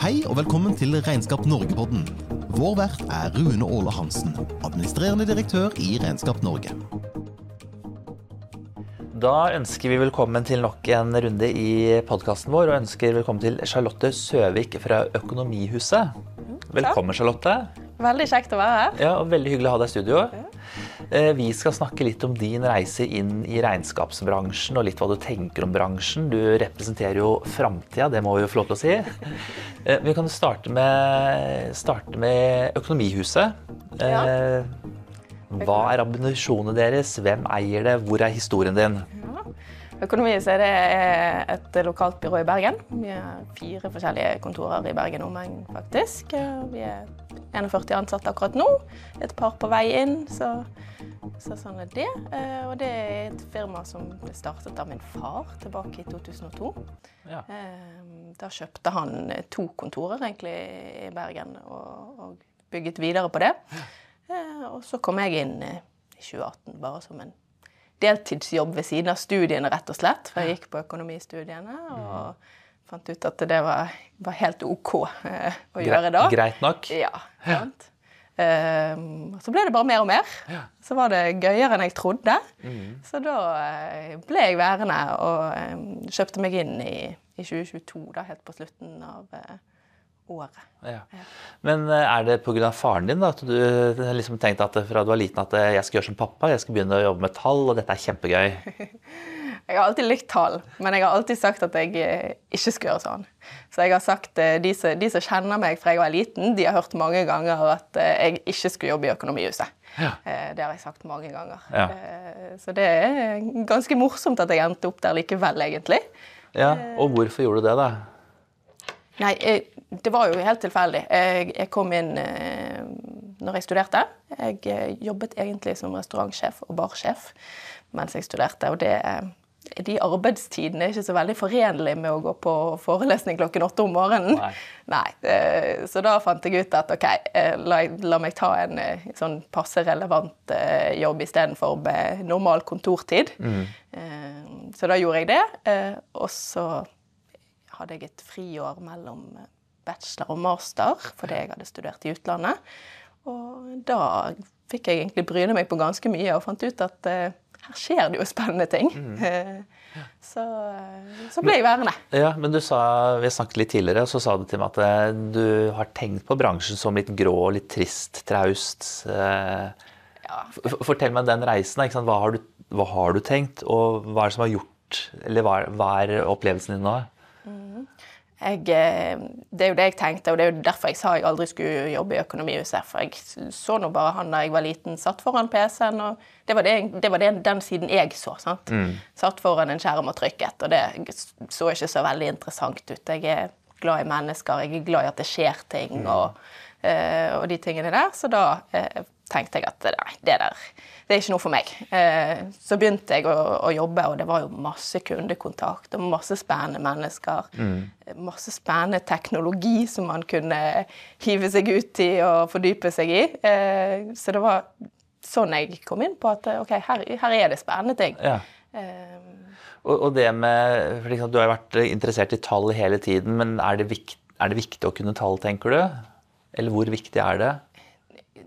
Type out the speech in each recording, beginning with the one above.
Hei og velkommen til Regnskap Norge-podden. Vår vert er Rune Åle Hansen, administrerende direktør i Regnskap Norge. Da ønsker vi velkommen til nok en runde i podkasten vår, og ønsker velkommen til Charlotte Søvik fra Økonomihuset. Velkommen, Charlotte. Veldig kjekt å være her. Ja, og Veldig hyggelig å ha deg i studio. Eh, Vi skal snakke litt om din reise inn i regnskapsbransjen, og litt hva du tenker om bransjen. Du representerer jo framtida, det må vi jo få lov til å si. Eh, Vi kan starte med, starte med Økonomihuset. Ja. Eh, Hva er ambisjonene deres? Hvem eier det? Hvor er historien din? Økonomihuset er et lokalt byrå i Bergen. Vi har fire forskjellige kontorer i Bergen omegn, faktisk. Vi er 41 ansatte akkurat nå. Et par på vei inn, så, så sånn er det. Eh, Og det er et firma som ble startet av min far tilbake i 2002. Ja. Eh, Da kjøpte han to kontorer egentlig i Bergen og, og bygget videre på det. Eh, Og så kom jeg inn eh, i 2018 bare som en deltidsjobb ved siden av studiene, rett og slett. For jeg gikk på økonomistudiene og fant ut at det var, var helt OK eh, å gjøre da. Greit nok? Ja. sant. Ehm, så ble det bare mer og mer. Så var det gøyere enn jeg trodde. Så da eh, ble jeg værende og eh, kjøpte meg inn i, i 2022, da, helt på slutten av eh, året. Ja. Men er det pga. faren din da, at du liksom tenkte at fra du var liten at jeg skal gjøre som pappa, jeg skal begynne å jobbe med tall, og dette er kjempegøy? Jeg har alltid likt tall, men jeg har alltid sagt at jeg eh, ikke skulle gjøre sånn. Så jeg har sagt, eh, de som, de som kjenner meg fra jeg var liten, de har hørt mange ganger at eh, jeg ikke skulle jobbe i Økonomihuset. Ja. Det har jeg sagt mange ganger. Ja. Så det er ganske morsomt at jeg endte opp der likevel, egentlig. Ja, Og hvorfor gjorde du det, da? Nei, det var jo helt tilfeldig. Jeg, kom inn når jeg studerte. Jeg jobbet egentlig som restaurantsjef og barsjef mens jeg studerte. Og det, de arbeidstidene er ikke så veldig forenlig med å gå på forelesning klokken åtte om morgenen. Nei. Nei, eh, Så da fant jeg ut at ok, eh, la, la meg ta en eh, sånn passe relevant jobb istedenfor med normal kontortid. Mm. Så da gjorde jeg det. Og så hadde jeg et friår mellom bachelor og master fordi jeg hadde studert i utlandet. Og da fikk jeg egentlig bryne meg på ganske mye og fant ut at her skjer det jo spennende ting. Mm. så, eh, så ble jeg værende. Ja, men du sa, Vi snakket litt tidligere, og så sa du til meg at eh, du har tenkt på bransjen som litt grå, litt trist, traust. eh. Ja. Fortell meg den reisen. Hva, har du, hva har du tenkt, og hva er det som har gjort Eller hva, hva er opplevelsen din nå? Jeg, eh, det er jo det jeg tenkte, og det er jo derfor jeg sa jeg aldri skulle jobbe i Økonomihuset. For jeg så nå bare han da jeg var liten, satt foran PC-en, og det var, det, det var det, den siden jeg så. sant? Satt foran en skjerm og trykket, og det så ikke så veldig interessant ut. Jeg er glad i mennesker, jeg er glad i at det skjer ting, og, eh, og de tingene der. Så da eh, tenkte jeg at nei, det der det er ikke noe for meg. Eh, så begynte jeg å, å jobbe, og det var jo masse kundekontakt og masse spennende mennesker. Mm. Masse spennende teknologi som man kunne hive seg ut i og fordype seg i. Eh, så det var sånn jeg kom inn på at ok, her, her er det spennende ting. Ja. Eh, Og, og det med, for liksom, Du har jo vært interessert i tall hele tiden, men er det, vikt, er det viktig å kunne tall, tenker du? Eller hvor viktig er det?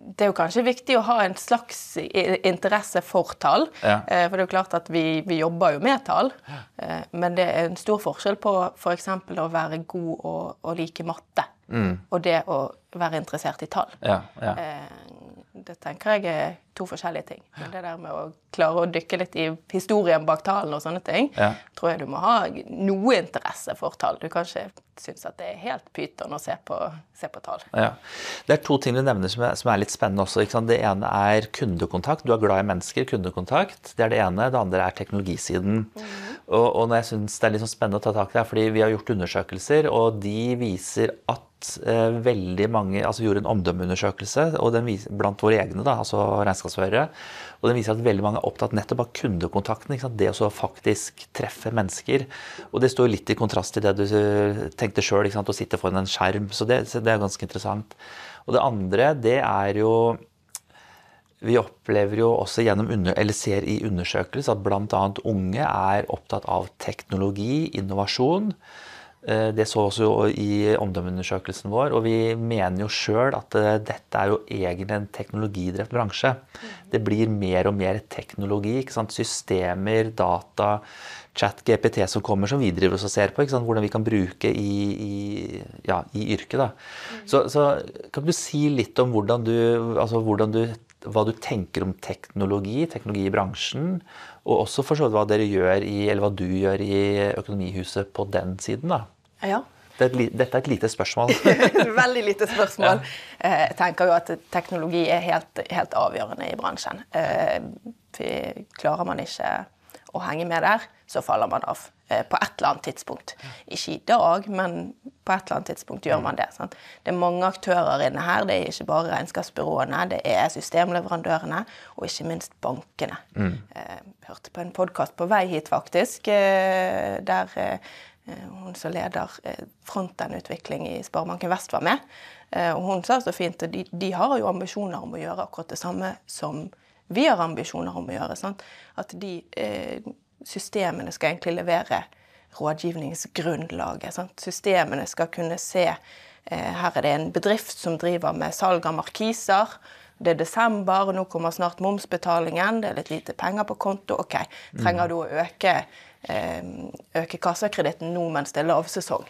Det er jo kanskje viktig å ha en slags interesse for tall. Ja. Eh, For det er jo klart at vi, vi jobber jo med tall. Ja. Men det er en stor forskjell på f.eks. å være god og, og like matte, og det å være interessert i tall. Ja, ja. Eh, Det tenker jeg er to forskjellige ting. Men det der med å klare å dykke litt i historien bak tallene og sånne ting, Ja. tror jeg du må ha noe interesse for tall. Du kan ikke synes at det er helt pyton å se på, se på tall. Ja. Det er to ting du nevner som er, som er litt spennende også. Det ene er kundekontakt. Du er glad i mennesker. Kundekontakt. Det er det ene. Det andre er teknologisiden. Og, og når jeg synes det er litt sånn spennende å ta tak i det, fordi vi har gjort undersøkelser, og de viser at eh, veldig mange altså Vi gjorde en omdømmeundersøkelse og den viser, blant våre egne, da, altså regnskapsførere. Og den viser at veldig mange er opptatt nettopp av kundekontakten. Det å faktisk treffe mennesker. Og det står litt i kontrast til det du eh, tenkte sjøl, å sitte foran en skjerm. Så det, så det er ganske interessant. Og det andre, det er jo vi opplever jo også gjennom eller ser i undersøkelser at bl.a. unge er opptatt av teknologi, innovasjon. Eh, Det så også jo i omdømmeundersøkelsen vår, og vi mener jo sjøl at eh, dette er jo egentlig en teknologidrevet bransje. Det blir mer og mer teknologi. ikke sant? Systemer, data, chat, GPT som kommer, som vi driver oss og ser på. ikke sant? Hvordan vi kan bruke i, i, ja, i yrket. da. Så, så kan du si litt om hvordan du, altså hvordan du, hva du tenker om teknologi, teknologi i bransjen, og også for så vidt hva dere gjør i, eller hva du gjør i Økonomihuset på den siden, da. Ja. Det et, dette er et lite spørsmål. Veldig lite spørsmål. Ja. Jeg tenker jo at teknologi er helt, helt avgjørende i bransjen. Eh, Klarer man ikke å henge med der, så faller man av. eh, På et eller annet tidspunkt. Ikke i dag, men på et eller annet tidspunkt gjør man det. Sant? Det er mange aktører inne her. Det er ikke bare regnskapsbyråene, det er systemleverandørene og ikke minst bankene. Jeg hørte på en podkast på vei hit, faktisk, eh, der eh, Eh, Hun som leder eh, frontend-utvikling i Sparebanken Vest var med. Eh, Og hun sa så fint at de, de har jo ambisjoner om å gjøre akkurat det samme som vi har ambisjoner om å gjøre. Sant? At de eh, systemene skal egentlig levere rådgivningsgrunnlaget. Sant? Systemene skal kunne se eh, Her er det en bedrift som driver med salg av markiser. Det er desember, og nå kommer snart momsbetalingen. Det er litt lite penger på konto. Ok, trenger du å øke, eh, øke kassakreditten nå mens det er lavsesong?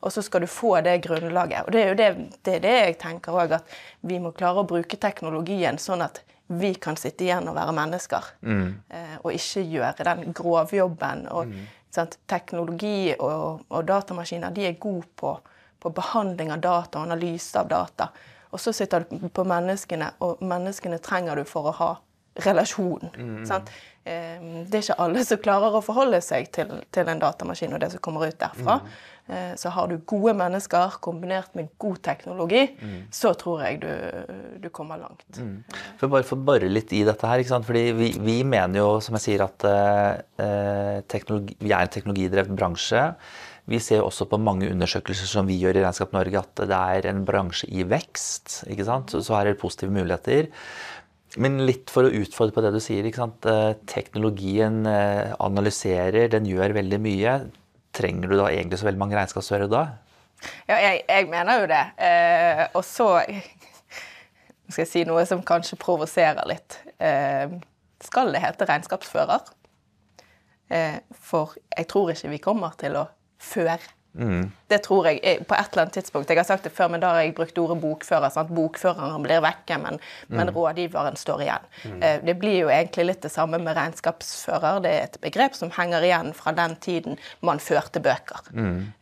Og så skal du få det grunnlaget. Og det er jo det, det, er det jeg tenker òg, at vi må klare å bruke teknologien sånn at vi kan sitte igjen og være mennesker. Eh, og ikke gjøre den grovjobben. Og, sant, teknologi og, og datamaskiner de er gode på, på behandling av data og analyse av data. Og så sitter du på menneskene, og menneskene trenger du for å ha relasjon. Sant? Eh, Det er ikke alle som klarer å forholde seg til, til en datamaskin og det som kommer ut derfra. Eh, Så har du gode mennesker kombinert med god teknologi, så tror jeg du, du kommer langt. For bare for å bore litt i dette her, ikke sant? Fordi vi, vi mener jo, som jeg sier, at eh, vi er en teknologidrevet bransje. Vi ser også på mange undersøkelser som vi gjør i Regnskap Norge, at det er en bransje i vekst. ikke sant? Så, så her er det positive muligheter. Men litt for å utfordre på det du sier. ikke sant? Eh, Teknologien eh, analyserer, den gjør veldig mye. Trenger du da egentlig så veldig mange regnskapsførere da? Ja, jeg, jeg mener jo det. Eh, og så skal jeg si noe som kanskje provoserer litt. Eh, skal det hete regnskapsfører? Eh, for jeg tror ikke vi kommer til å føre. Det tror jeg eh, på et eller annet tidspunkt. Jeg har sagt det før, men da har jeg brukt ordet bokfører. Sant? Bokføreren blir vekke, men, men rådgiveren står igjen. Mm. det blir jo egentlig litt det samme med regnskapsfører. Det er et begrep som henger igjen fra den tiden man førte bøker.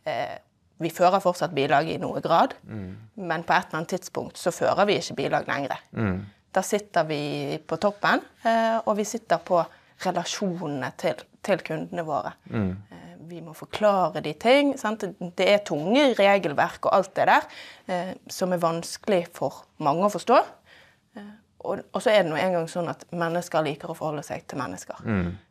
Eh, vi fører fortsatt bilag i noe grad, men på et eller annet tidspunkt så fører vi ikke bilag lenger. Da sitter vi på toppen, eh, og vi sitter på relasjonene til, til kundene våre. Eh, Vi må forklare de ting. Sant? Det er tunge regelverk og alt det der eh, som er vanskelig for mange å forstå. Eh, Og, og så er det nå engang sånn at mennesker liker å forholde seg til mennesker.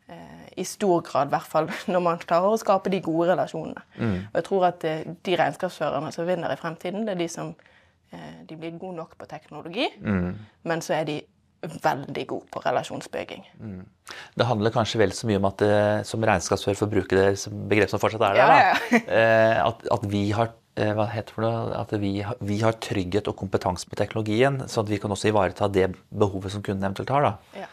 Eh, I stor grad, i hvert fall når man klarer å skape de gode relasjonene. Og jeg tror at eh, de regnskapsførerne som vinner i fremtiden, det er de som eh, de blir gode nok på teknologi, men så er de veldig god på relasjonsbygging. Det handler kanskje vel så mye om at det, som regnskapsfører, for å bruke det begrepet begrep som fortsatt er der, Ja, ja, eh, at, at vi har eh, hva heter det? At vi, vi har trygghet og kompetanse på teknologien, sånn at vi kan også ivareta det behovet som kunden eventuelt har. da.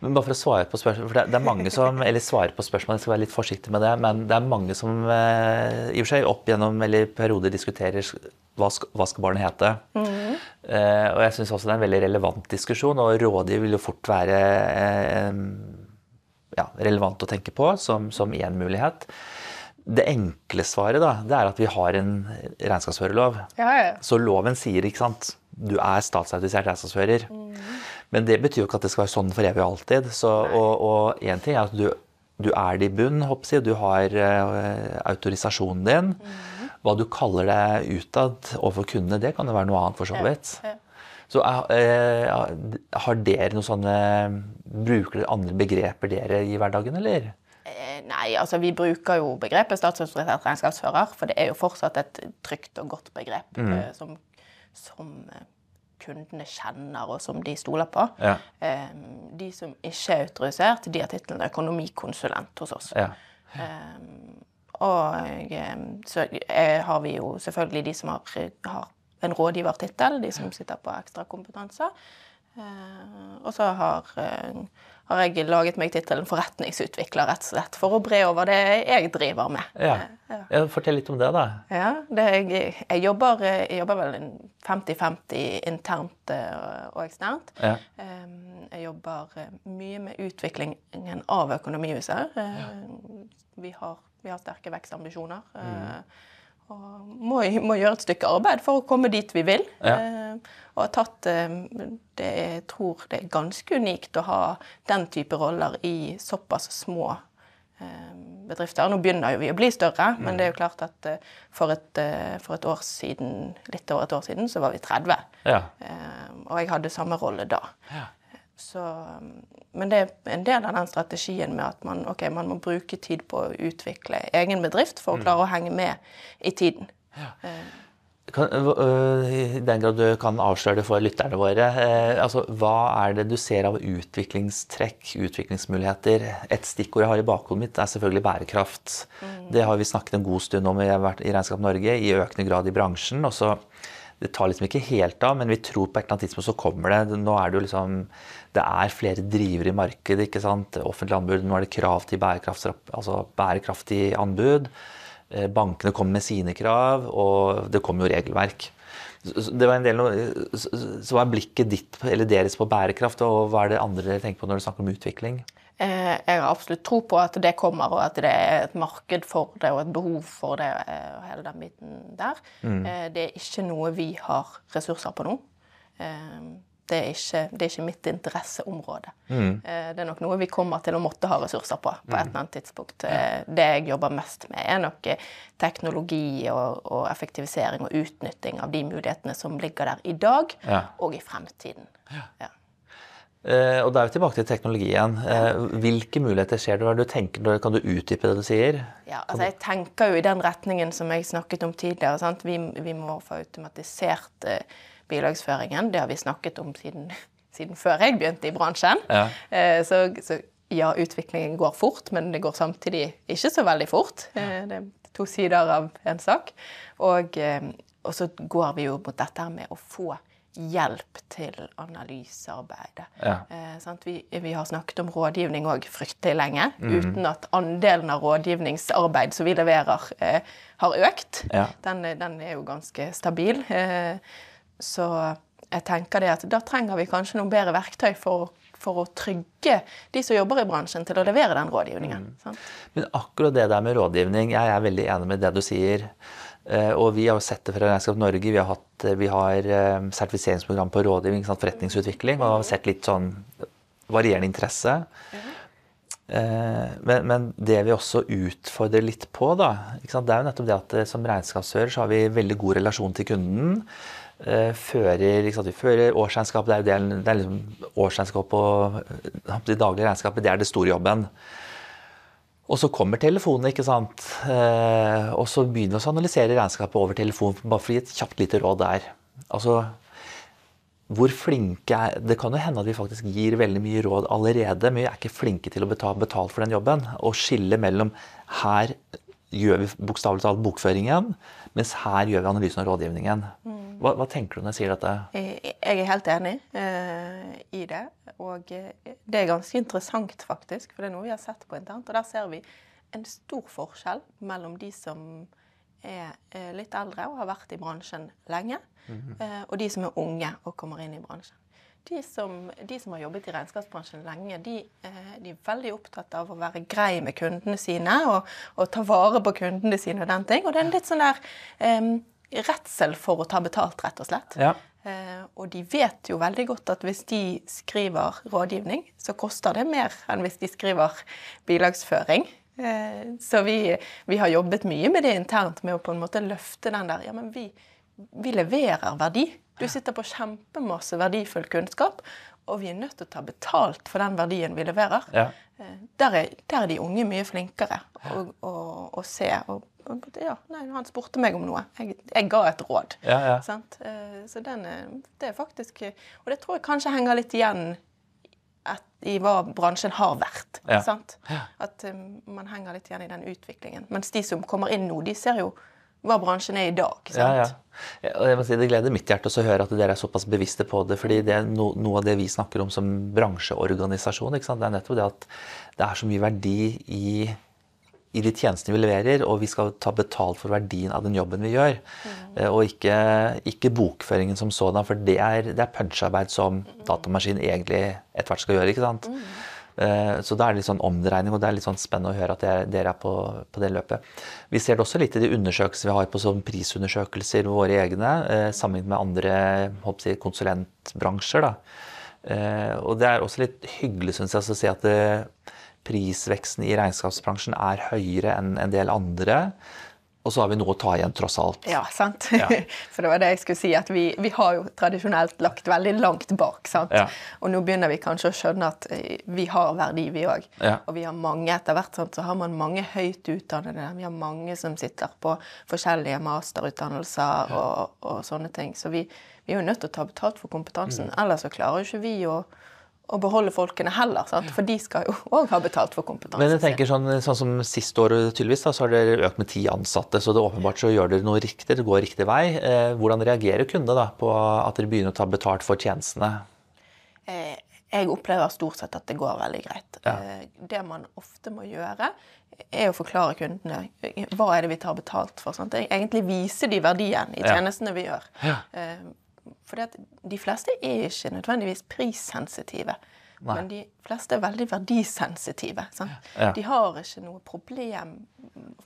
Men bare for å svare på spørsmål, for det, det er mange som, eller svare på spørsmål, jeg skal være litt forsiktig med det, men det er mange som eh, i og for seg opp gjennom eller perioder diskuterer hva skal, hva skal barnet hete. Eh, og jeg syns også det er en veldig relevant diskusjon, og rådgiver vil jo fort være eh, ja, relevant å tenke på som, som én mulighet. Det enkle svaret da, det er at vi har en regnskapsførerlov. Ja, ja. Så loven sier, ikke sant, du er statsautorisert regnskapsfører. Men det betyr jo ikke at det skal være sånn for evig og alltid. Så, og, én en ting er at du, du er det i bunn, hoppsi. du har uh, autorisasjonen din. Hva du kaller det utad overfor kundene, det kan jo være noe annet for så vidt. ja. Så uh, har dere noen sånne Bruker dere andre begreper dere i hverdagen, eller? Eh, Nei, altså vi bruker jo begrepet statsautorisert regnskapsfører, for det er jo fortsatt et trygt og godt begrep mm. som, som kundene kjenner og som de stoler på. Ja. Eh, De som ikke er autorisert, de har tittelen økonomikonsulent hos oss. Ja. Eh, og eh, så er, har vi jo selvfølgelig de som har, har en rådgivertittel, de som sitter på ekstrakompetanse. Eh, og så har, eh, har jeg laget meg tittelen forretningsutvikler, rett og slett, for å bre over det jeg driver med. Ja. Eh, Ja, Fortell litt om det, da. Ja, det, jeg, jeg, jobber, jeg jobber vel 50-50 internt og eksternt. Ja. Jeg jobber mye med utviklingen av Økonomihuset. Vi, har, vi har sterke vekstambisjoner. eh, Og må, må gjøre et stykke arbeid for å komme dit vi vil. Ja. Eh, Og har tatt eh, det, Jeg tror det er ganske unikt å ha den type roller i såpass små eh, bedrifter. Nå begynner jo vi å bli større, men det er jo klart at for et, for et år siden, litt over et år siden, så var vi 30. Ja. Eh, Og jeg hadde samme rolle da. Ja. Så, men det er en del av den strategien med at man, okay, man må bruke tid på å utvikle egen bedrift for å klare å henge med i tiden. Kan, øh, I den grad du kan avsløre det for lytterne våre, eh, altså, hva er det du ser av utviklingstrekk, utviklingsmuligheter? Et stikkord jeg har i bakhodet mitt, er selvfølgelig bærekraft. Det har vi snakket en god stund om i, i Regnskap Norge, i økende grad i bransjen. Også, det tar liksom ikke helt av, men vi tror på et eller annet tidspunkt så kommer det. Nå er det jo liksom Det er flere drivere i markedet. ikke sant? Offentlig anbud. Nå er det krav til altså bærekraftig anbud. Eh, Bankene kommer med sine krav, og det kommer jo regelverk. Det var en del, så hva er blikket ditt eller deres på bærekraft, og hva er det andre dere tenker på når dere snakker om utvikling? Eh, Jeg har absolutt tro på at det kommer, og at det er et marked for det og et behov for det. eh, og hele den biten der. Mm. Det er ikke noe vi har ressurser på nå. Eh, Det er ikke, det er ikke mitt interesseområde. Mm. Det er nok noe vi kommer til å måtte ha ressurser på på et eller annet tidspunkt. Eh, Det jeg jobber mest med, er nok eh, teknologi og, og effektivisering og utnytting av de mulighetene som ligger der i dag Ja. og i fremtiden. Ja. Eh, og da er vi tilbake til teknologien. Eh, hvilke muligheter ser du? Hva du tenker, Kan du utdype det du sier? Ja, altså jeg tenker jo i den retningen som jeg snakket om tidligere. Sant? Vi, vi må få automatisert eh, bilagsføringen. Det har vi snakket om siden, siden før jeg begynte i bransjen. Ja. Eh, så, så ja, utviklingen går fort, men det går samtidig ikke så veldig fort. Ja. det er to sider av en sak. Og, eh, og så går vi jo mot dette med å få hjelp til analysearbeidet. Ja. Eh. Vi, vi har snakket om rådgivning òg fryktelig lenge, uten at andelen av rådgivningsarbeid som vi leverer, eh, har økt. Ja. Den, den er jo ganske stabil. Eh, så jeg tenker det at da trenger vi kanskje noen bedre verktøy for, for å trygge de som jobber i bransjen, til å levere den rådgivningen. Sant? Men akkurat det der med rådgivning, jeg er veldig enig med det du sier. Eh, Og vi har jo sett det fra Regnskap Norge. Vi har, hatt, vi har eh, sertifiseringsprogram på rådgivning, forretningsutvikling, og har sett litt sånn varierende interesse. Mm. Men, men det vi også utfordrer litt på, da, det er jo nettopp det at som regnskapsfører så har vi veldig god relasjon til kunden. Eh, Fører, vi fører årsregnskap, det er, det, er liksom årsregnskap og eh, det daglige regnskapet, det er det store jobben. Og så kommer telefonen, ikke sant. Eh, og så begynner vi å analysere regnskapet over telefon, bare for å gi et kjapt lite råd der. Altså, hvor flinke er Det kan jo hende at vi faktisk gir veldig mye råd allerede, men vi er ikke flinke til å betale betale for den jobben. Og skille mellom her gjør vi bokstavelig talt bokføringen, mens her gjør vi analysen og rådgivningen. Hva, hva tenker du når jeg sier dette? Jeg jeg er helt enig uh, i det. Og eh, det er ganske interessant, faktisk. For det er noe vi har sett på internt. Og der ser vi en stor forskjell mellom de som er eh, litt eldre og har vært i bransjen lenge, eh, og de som er unge og kommer inn i bransjen. De som, de som har jobbet i regnskapsbransjen lenge, de, de er veldig opptatt av å være grei med kundene sine og, og ta vare på kundene sine og den ting. Og det er en litt sånn der eh, redsel for å ta betalt, rett og slett. Ja. Eh, og de vet jo veldig godt at hvis de skriver rådgivning, så koster det mer enn hvis de skriver bilagsføring. Eh, så vi, vi har jobbet mye med det internt, med å på en måte løfte den der Ja, men vi, vi leverer verdi. Du sitter på kjempemasse verdifull kunnskap, og vi er nødt til å ta betalt for den verdien vi leverer. Ja. Eh, Der er, der er de unge mye flinkere å, å, å se. Og, og, ja, nei, han spurte meg om noe. Jeg, jeg ga et råd. Ja, ja. Sant? Eh, Så den er, det er faktisk Og det tror jeg kanskje henger litt igjen et, i hva bransjen har vært. At um, man henger litt igjen i den utviklingen. Mens de som kommer inn nå, de ser jo hva bransjen er i dag. Sant? Ja, ja. Si Det gleder mitt hjerte å høre at dere er såpass bevisste på det. fordi det er no, Noe av det vi snakker om som bransjeorganisasjon, det er nettopp det at det er så mye verdi i, i de tjenestene vi leverer, og vi skal ta betalt for verdien av den jobben vi gjør. Mm. Og ikke, ikke bokføringen som sådan, for det er, det er puncharbeid som datamaskin egentlig etter hvert skal gjøre. ikke sant? Mm. Så da er det litt sånn omdreining, og det er litt sånn spennende å høre at dere, er på, på det løpet. Vi ser det også litt i de undersøkelser vi har på sånn prisundersøkelser, våre egne, eh, sammenlignet med andre jeg, konsulentbransjer. Da. Eh, Og det er også litt hyggelig, syns jeg, å se at eh, prisveksten i regnskapsbransjen er høyere enn en del andre. Og så har vi noe å ta igjen, tross alt. Ja, sant. Ja. For det var det jeg skulle si, at vi, vi har jo tradisjonelt lagt veldig langt bak. sant? Ja. Og nå begynner vi kanskje å skjønne at eh, vi har verdi, vi òg. Ja. Og vi har mange etter hvert, sant? så har man mange høyt utdannede. Vi har mange som sitter på forskjellige masterutdannelser og, og sånne ting. Så vi, vi er jo nødt til å ta betalt for kompetansen. Mm. Ellers så klarer jo ikke vi å, å beholde folkene heller, sant? for de skal jo òg ha betalt for kompetansen Men jeg tenker sånn, sånn som sist år tydeligvis da, så har dere økt med ti ansatte, så det åpenbart så gjør dere noe riktig, det går riktig vei. Eh, hvordan reagerer kundene da på at dere begynner å ta betalt for tjenestene? Eh, Jeg opplever stort sett at det går veldig greit. Eh, Det man ofte må gjøre, er å forklare kundene eh, hva er det vi tar betalt for. Sant? Egentlig vise de verdien i Ja. tjenestene vi gjør. Ja. Eh, at de fleste er ikke nødvendigvis prissensitive. Nei. Men de fleste er veldig verdisensitive. Ja. De har ikke noe problem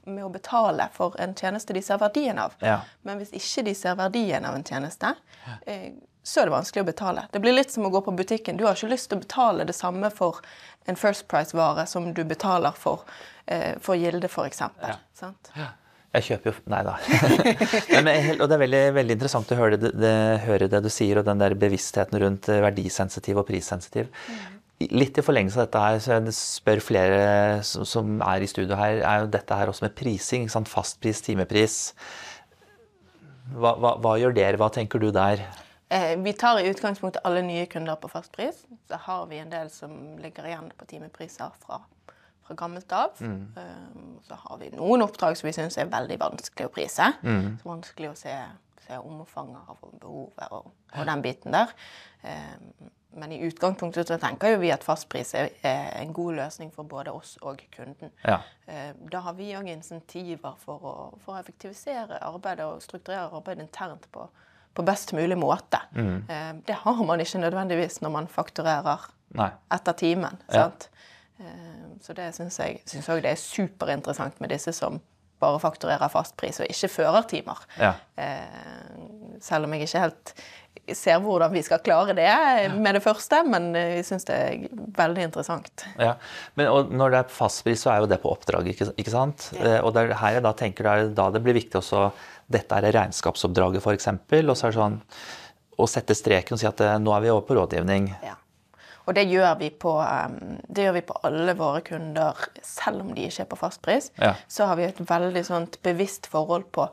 med å betale for en tjeneste de ser verdien av. Ja. Men hvis ikke de ser verdien av en tjeneste, ja. så er det vanskelig å betale. Det blir litt som å gå på butikken. Du har ikke lyst til å betale det samme for en First Price-vare som du betaler for, eh, for Gilde, f.eks. Ja. Sant? Jeg kjøper jo Nei da. Men og det er veldig, veldig interessant å høre det, det, høre det du sier, og den der bevisstheten rundt eh, verdisensitiv og prissensitiv. Mm. Litt i forlengelse av dette her, så jeg spør flere som, som er i studio her, er jo dette her også med prising. ikke sant? Fastpris, timepris. Hva, hva, hva gjør dere? Hva tenker du der? Eh, vi tar i utgangspunktet alle nye kunder på fastpris. Så har vi en del som ligger igjen på timepriser fra, fra gammelt av. Eh, så har vi noen oppdrag som vi syns er veldig vanskelig å prise. Så vanskelig å se, se omfanget av behovet og, og den biten der. Eh, men i utgangspunktet så tenker jo vi at fastpris er, en god løsning for både oss og kunden. Ja. Eh, Da har vi òg insentiver for å, for å effektivisere arbeidet og strukturere arbeidet internt på, på best mulig måte. Mm. Det har man ikke nødvendigvis når man fakturerer Nei. etter timen. Ja. Sant? Eh, Så det syns jeg synes også det er superinteressant med disse som bare fakturerer fastpris og ikke førertimer. Ja. Eh, Selv om jeg ikke helt ser hvordan vi skal klare det med det første, men eh, jeg syns det er veldig interessant. Ja, men Når det er fastpris, så er jo det på oppdrag, ikke, ikke sant? Ja. Og det er her jeg da tenker det er da det blir viktig også Dette er regnskapsoppdraget, f.eks. Og så er det sånn å sette streken og si at eh, nå er vi over på rådgivning. Ja. Og det gjør, vi på, det gjør vi på alle våre kunder, selv om de ikke er på fastpris. Ja. Så har vi et veldig sånt bevisst forhold på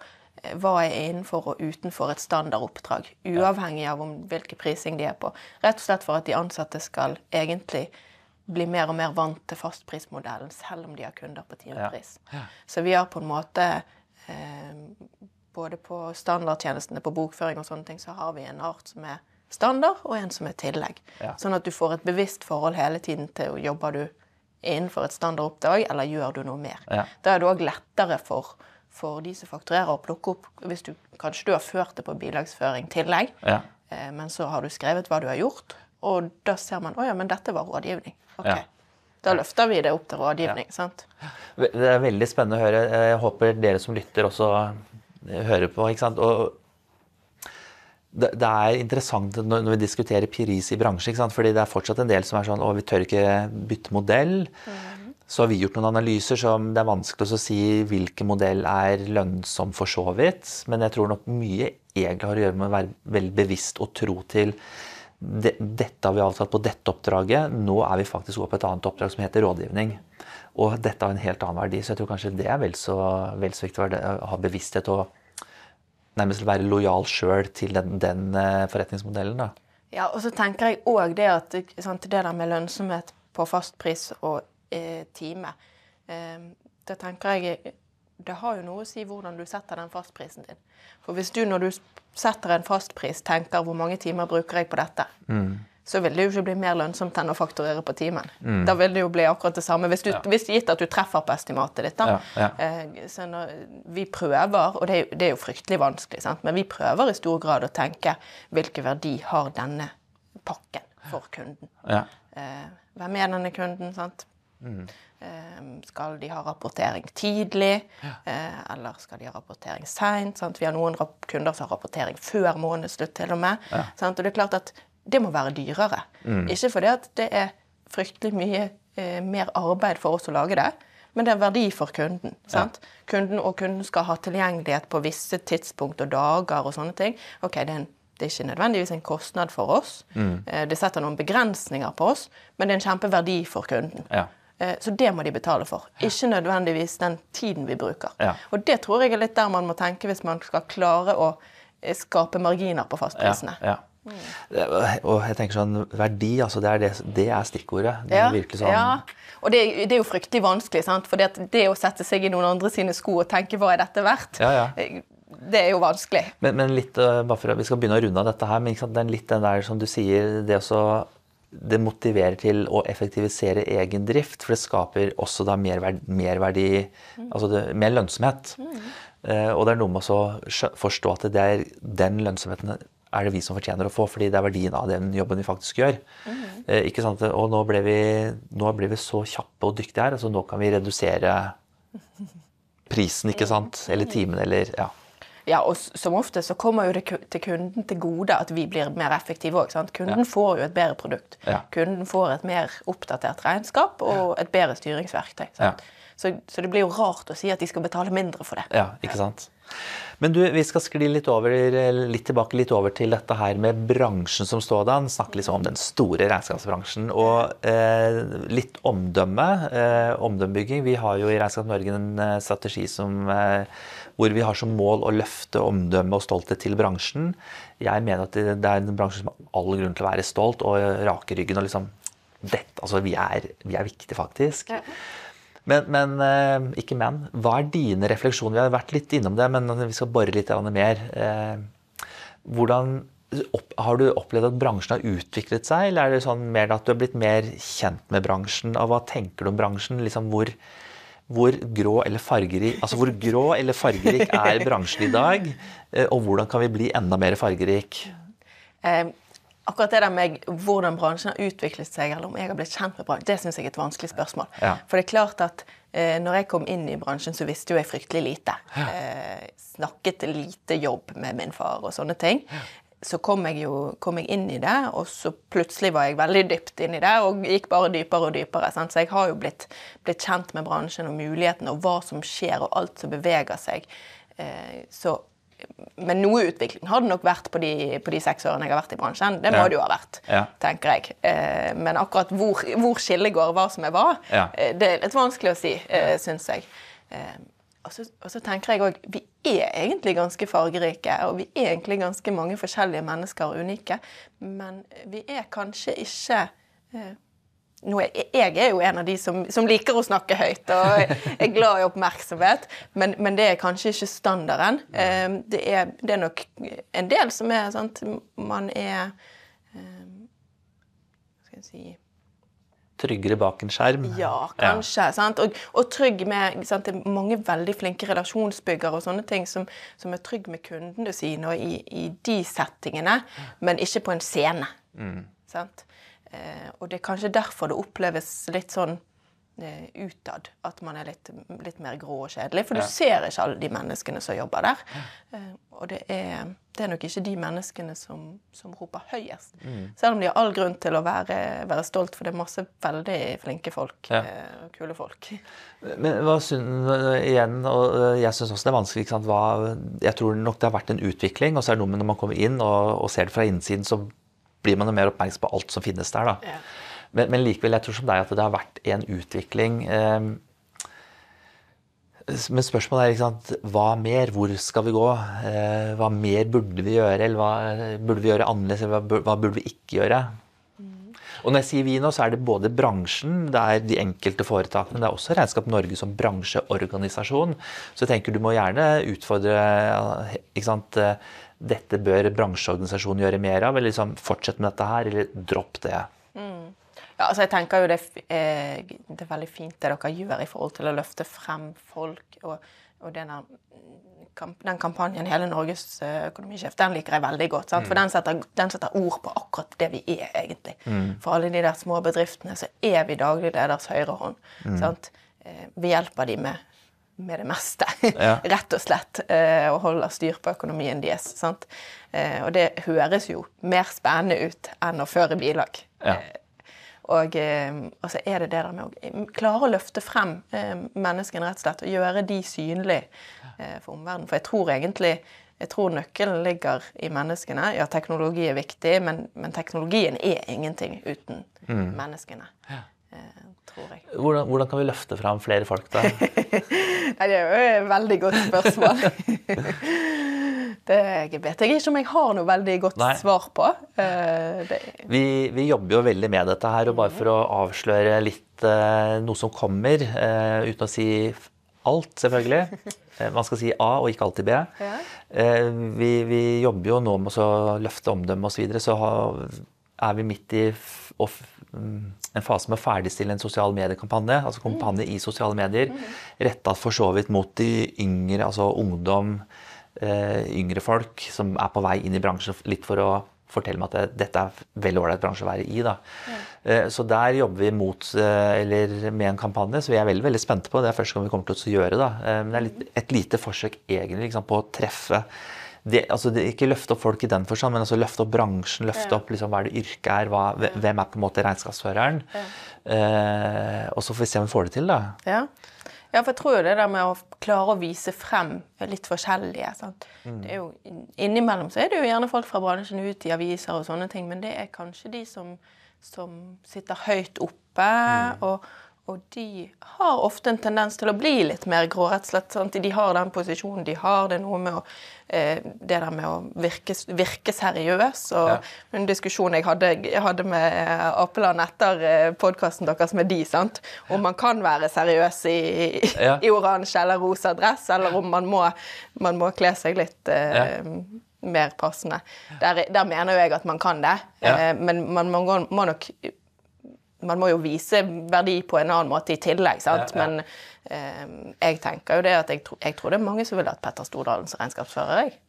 eh, hva er innenfor og utenfor et standardoppdrag. Uavhengig av om hvilken prising de er på. Rett og slett for at de ansatte skal egentlig bli mer og mer vant til fastprismodellen, selv om de har kunder på timepris. Så vi har på en måte eh, Både på standardtjenestene, på bokføring og sånne ting, så har vi en art som er standard, og en som er tillegg. Ja. Sånn at du får et bevisst forhold hele tiden til jobber du innenfor et standardoppdrag, eller gjør du noe mer. Ja. Da er det òg lettere for, for de som fakturerer, å plukke opp hvis du Kanskje du har ført det på bilagsføring tillegg, Ja. eh, men så har du skrevet hva du har gjort, og da ser man å ja, men dette var rådgivning. Ok. Ja. Da løfter vi det opp til rådgivning. sant? Det er veldig spennende å høre. Jeg håper dere som lytter også hører på. ikke sant? Og det, det er interessant når, når vi diskuterer pris i bransje, fordi det er fortsatt en del som er sånn å, vi tør ikke bytte modell. Så har vi gjort noen analyser som det er vanskelig å si hvilken modell er lønnsom for så vidt. Men jeg tror nok mye egentlig har å gjøre med å være veldig bevisst og tro til det, dette har vi avtalt på dette oppdraget. Nå er vi faktisk over på et annet oppdrag som heter rådgivning. Og dette har en helt annen verdi, så jeg tror kanskje det er vel så, vel så viktig å ha bevissthet og nærmest være lojal sjøl til den, den eh, forretningsmodellen. da. Ja, og så tenker jeg òg det at sant, det der med lønnsomhet på fastpris og eh, time eh, Da tenker jeg det har jo noe å si hvordan du setter den fastprisen din. For hvis du når du setter en fastpris, tenker hvor mange timer bruker jeg på dette, mm. Så vil det jo ikke bli mer lønnsomt enn å fakturere på timen. Mm. Da vil det jo bli akkurat det samme. Hvis, du, ja. hvis gitt at du treffer på estimatet ditt, da. Ja, ja. Eh, så når vi prøver, og det er, det er jo fryktelig vanskelig, sant? men vi prøver i stor grad å tenke hvilken verdi har denne pakken for kunden. Eh, hvem er denne kunden? sant? Mm. Ehm, skal de ha rapportering tidlig. Eh, eller skal de ha rapportering seint? Vi har noen kunder som har rapportering før månedsslutt, til og med. Og det er klart at det må være dyrere. Mm. Ikke fordi at det er fryktelig mye eh, mer arbeid for oss å lage det, men det er verdi for kunden. Ja. Kunden og kunden skal ha tilgjengelighet på visse tidspunkt og dager og sånne ting. Ok, det er, en, det er ikke nødvendigvis en kostnad for oss. Mm. Eh, det setter noen begrensninger på oss, men det er en kjempeverdi for kunden. Ja. Eh, så det må de betale for. Ikke nødvendigvis den tiden vi bruker. Ja. Og det tror jeg er litt der man må tenke hvis man skal klare å eh, skape marginer på fastprisene. Ja, ja. Og jeg tenker sånn, Verdi, altså det er, det, det er stikkordet. Det er virkelig sånn... Ja. Og det, det, er jo fryktelig vanskelig. sant? For det, det, å sette seg i noen andre sine sko og tenke hva er dette verdt, eh, det er jo vanskelig. Men, men litt, bare for at Vi skal begynne å runde av dette her, men det er litt den der som du sier, det også det motiverer til å effektivisere egen drift, for det skaper også da merverdi, merverdi mm. altså det, mer lønnsomhet. Mm. Eh, og det er noe med å forstå at det er den lønnsomheten er det vi som fortjener å få, fordi det er verdien av den jobben vi faktisk gjør. Mm. Eh, ikke sant? Og nå ble, vi, nå ble, vi, så kjappe og dyktige her, altså nå kan vi redusere prisen, ikke sant? Eller mm. timen, eller ja. Ja, og som ofte så kommer jo det til kunden til gode at vi blir mer effektive òg. Kunden ja. får jo et bedre produkt. Ja. Kunden får et mer oppdatert regnskap og et bedre styringsverktøy. Ja. Så, så, det blir jo rart å si at de skal betale mindre for det. Ja, ikke sant? Men du, vi skal skli litt, over, litt tilbake litt over til dette her med bransjen som sådan. Snakke litt om den store regnskapsbransjen. Og eh, litt omdømme. Eh, omdømmebygging. Vi har jo i Regnskap Norge en eh, strategi som eh, hvor vi har som mål å løfte omdømme og stolthet til bransjen. Jeg mener at det er en bransje som har all grunn til å være stolt og rake ryggen. og liksom, dette, altså Vi er, vi er viktige, faktisk. Ja. Men, men, eh, ikke men. Hva er dine refleksjoner? Vi har vært litt innom det, men vi skal bore litt mer. Eh, hvordan har du opplevd at bransjen har utviklet seg, eller er det sånn mer at du har blitt mer kjent med bransjen? Og hva tenker du om bransjen? Liksom hvor, hvor grå eller fargerik altså hvor grå eller fargerik er bransjen i dag? Eh, og hvordan kan vi bli enda mer fargerik? Akkurat det der med hvordan bransjen har utviklet seg, eller om jeg har blitt kjent med bransjen, det syns jeg er et vanskelig spørsmål. Ja. For det er klart at eh, når jeg kom inn i bransjen, så visste jo jeg fryktelig lite. Ja. Eh, snakket lite jobb med min far og sånne ting. Ja så kom jeg jo kom jeg inn i det, og så plutselig var jeg veldig dypt inn i det og gikk bare dypere og dypere. Sant? Så jeg har jo blitt, blitt, kjent med bransjen og mulighetene og hva som skjer, og alt som beveger seg. Eh, så, men noe utvikling har det nok vært på de, på de, seks årene jeg har vært i bransjen. Det må ja. det jo ha vært, ja. tenker jeg. Eh, men akkurat hvor, hvor skillet går, hva som er hva, ja. eh, det er litt vanskelig å si, eh, syns jeg. Eh, og så, og så, tenker jeg òg Vi er egentlig ganske fargerike, og vi er egentlig ganske mange forskjellige mennesker og unike. Men vi er kanskje ikke eh, er, Jeg er jo en av de som, som, liker å snakke høyt og er glad i oppmerksomhet, men, men det er kanskje ikke standarden. Eh, det, er, det, er, nok en del som er sant Man er eh, Hva skal jeg si tryggere bak en skjerm. Ja, kanskje. Ja. Og, og, trygg med sant? Det er mange veldig flinke relasjonsbyggere og sånne ting som, som er trygg med kundene sine og i, i, de settingene, men ikke på en scene. Mm. Eh, og det er kanskje derfor det oppleves litt sånn eh, utad at man er litt, litt, mer grå og kjedelig. For du ser ikke alle de menneskene som jobber der. Eh, og det er det er nok ikke de menneskene som, som roper høyest. Mm. Selv om de har all grunn til å være, være stolt, for det er masse veldig flinke folk. Ja. Eh, kule folk. Men hva synes, igjen, og eh, jeg syns også det er vanskelig ikke? Hva, Jeg tror nok det har vært en utvikling, og så er det noe med når man kommer inn og, og ser det fra innsiden, så blir man jo mer oppmerksom på alt som finnes der. da. Ja. Men, men, likevel, jeg tror som deg at det har vært en utvikling. Eh, Men spørsmålet er sant, hva mer? Hvor skal vi gå? Eh, hva mer burde vi gjøre? Eller hva burde vi gjøre annerledes? Eller hva, burde vi ikke gjøre? Og når jeg sier vi nå, så er det både bransjen, det er de enkelte foretakene, det er også Regnskap Norge som bransjeorganisasjon. Så jeg tenker du må gjerne utfordre ikke sant, Dette bør bransjeorganisasjonen gjøre mer av, eller liksom fortsette med dette her, eller dropp det. Mm. Ja, altså jeg tenker jo det, er, det er veldig fint det dere gjør i forhold til å løfte frem folk. Og, og denne, den kampanjen 'Hele Norges eh, økonomisjef' den liker jeg veldig godt. Mm. For den setter, den setter, ord på akkurat det vi er, egentlig. Mm. For alle de der små bedriftene så er vi daglig leders høyre hånd. Mm. Eh, vi hjelper de med med det meste, ja. rett og slett. Eh, og holder styr på økonomien deres. Sant? Og det høres jo mer spennende ut enn å føre bilag. Ja. Og, eh, og, så er det det der med å klare å løfte frem eh, menneskene rett og slett, og gjøre de synlige eh, for omverdenen. For jeg tror egentlig jeg tror nøkkelen ligger i menneskene. Ja, teknologi er viktig, men, men teknologien er ingenting uten mm. menneskene. Ja. Tror jeg. Hvordan, hvordan, kan vi løfte frem flere folk, da? Nei, det er jo et veldig godt spørsmål. Det vet jeg ikke om jeg har noe veldig godt Nei. svar på. Uh, vi, vi, jobber jo veldig med dette her, og bare for å avsløre litt uh, noe som kommer, uh, uten å si alt, selvfølgelig. Man skal si A og ikke alltid B. Ja. Vi, vi, jobber jo nå med å løfte omdømmet osv. Så, videre, så er vi midt i en fase med å ferdigstille en sosiale mediekampanje, Altså kampanje i sosiale medier. Mm. Retta for så vidt mot de yngre, altså ungdom Eh, yngre folk som er på vei inn i bransjen litt for å fortelle meg at dette er veldig ålreit bransje å være i. Da. Ja. Eh, så der jobber vi mot, eh, med en kampanje, så vi er veldig veldig spente på det. Er første gang vi kommer til å gjøre det. Men det er litt, et lite forsøk egentlig liksom, på å treffe det, altså det, Ikke løfte opp folk i den forstand, men altså løfte opp bransjen. Løfte opp liksom, hva er det yrket er, hva, hvem er på en måte regnskapsføreren. Eh, og så får vi se om vi får det til, da. Ja. Ja, for jeg tror jo det der med å klare å vise frem litt forskjellige sant? Mm. Det er jo, Innimellom så er det jo gjerne folk fra bransjen ut i aviser og sånne ting, men det er kanskje de som, som sitter høyt oppe. Mm. og og de har ofte en tendens til å bli litt mer grå, rett og slett. Sant? De har den posisjonen de har. Det er noe med å, det der med å virke, virke seriøs. Og ja. En diskusjon jeg hadde, jeg hadde med eh, Apeland etter eh, podkasten deres med de, sant? om man kan være seriøs i, ja. i oransje eller rosa dress, eller om man må, man må kle seg litt eh, ja. mer passende. Der, der, mener jo jeg at man kan det, eh, men man man må nok man må jo vise verdi på en annen måte i tillegg. sant? Ja, ja. Men eh, jeg tenker jo det at jeg, jeg, tror det er mange som vil ha Petter Stordalen som regnskapsfører. jeg.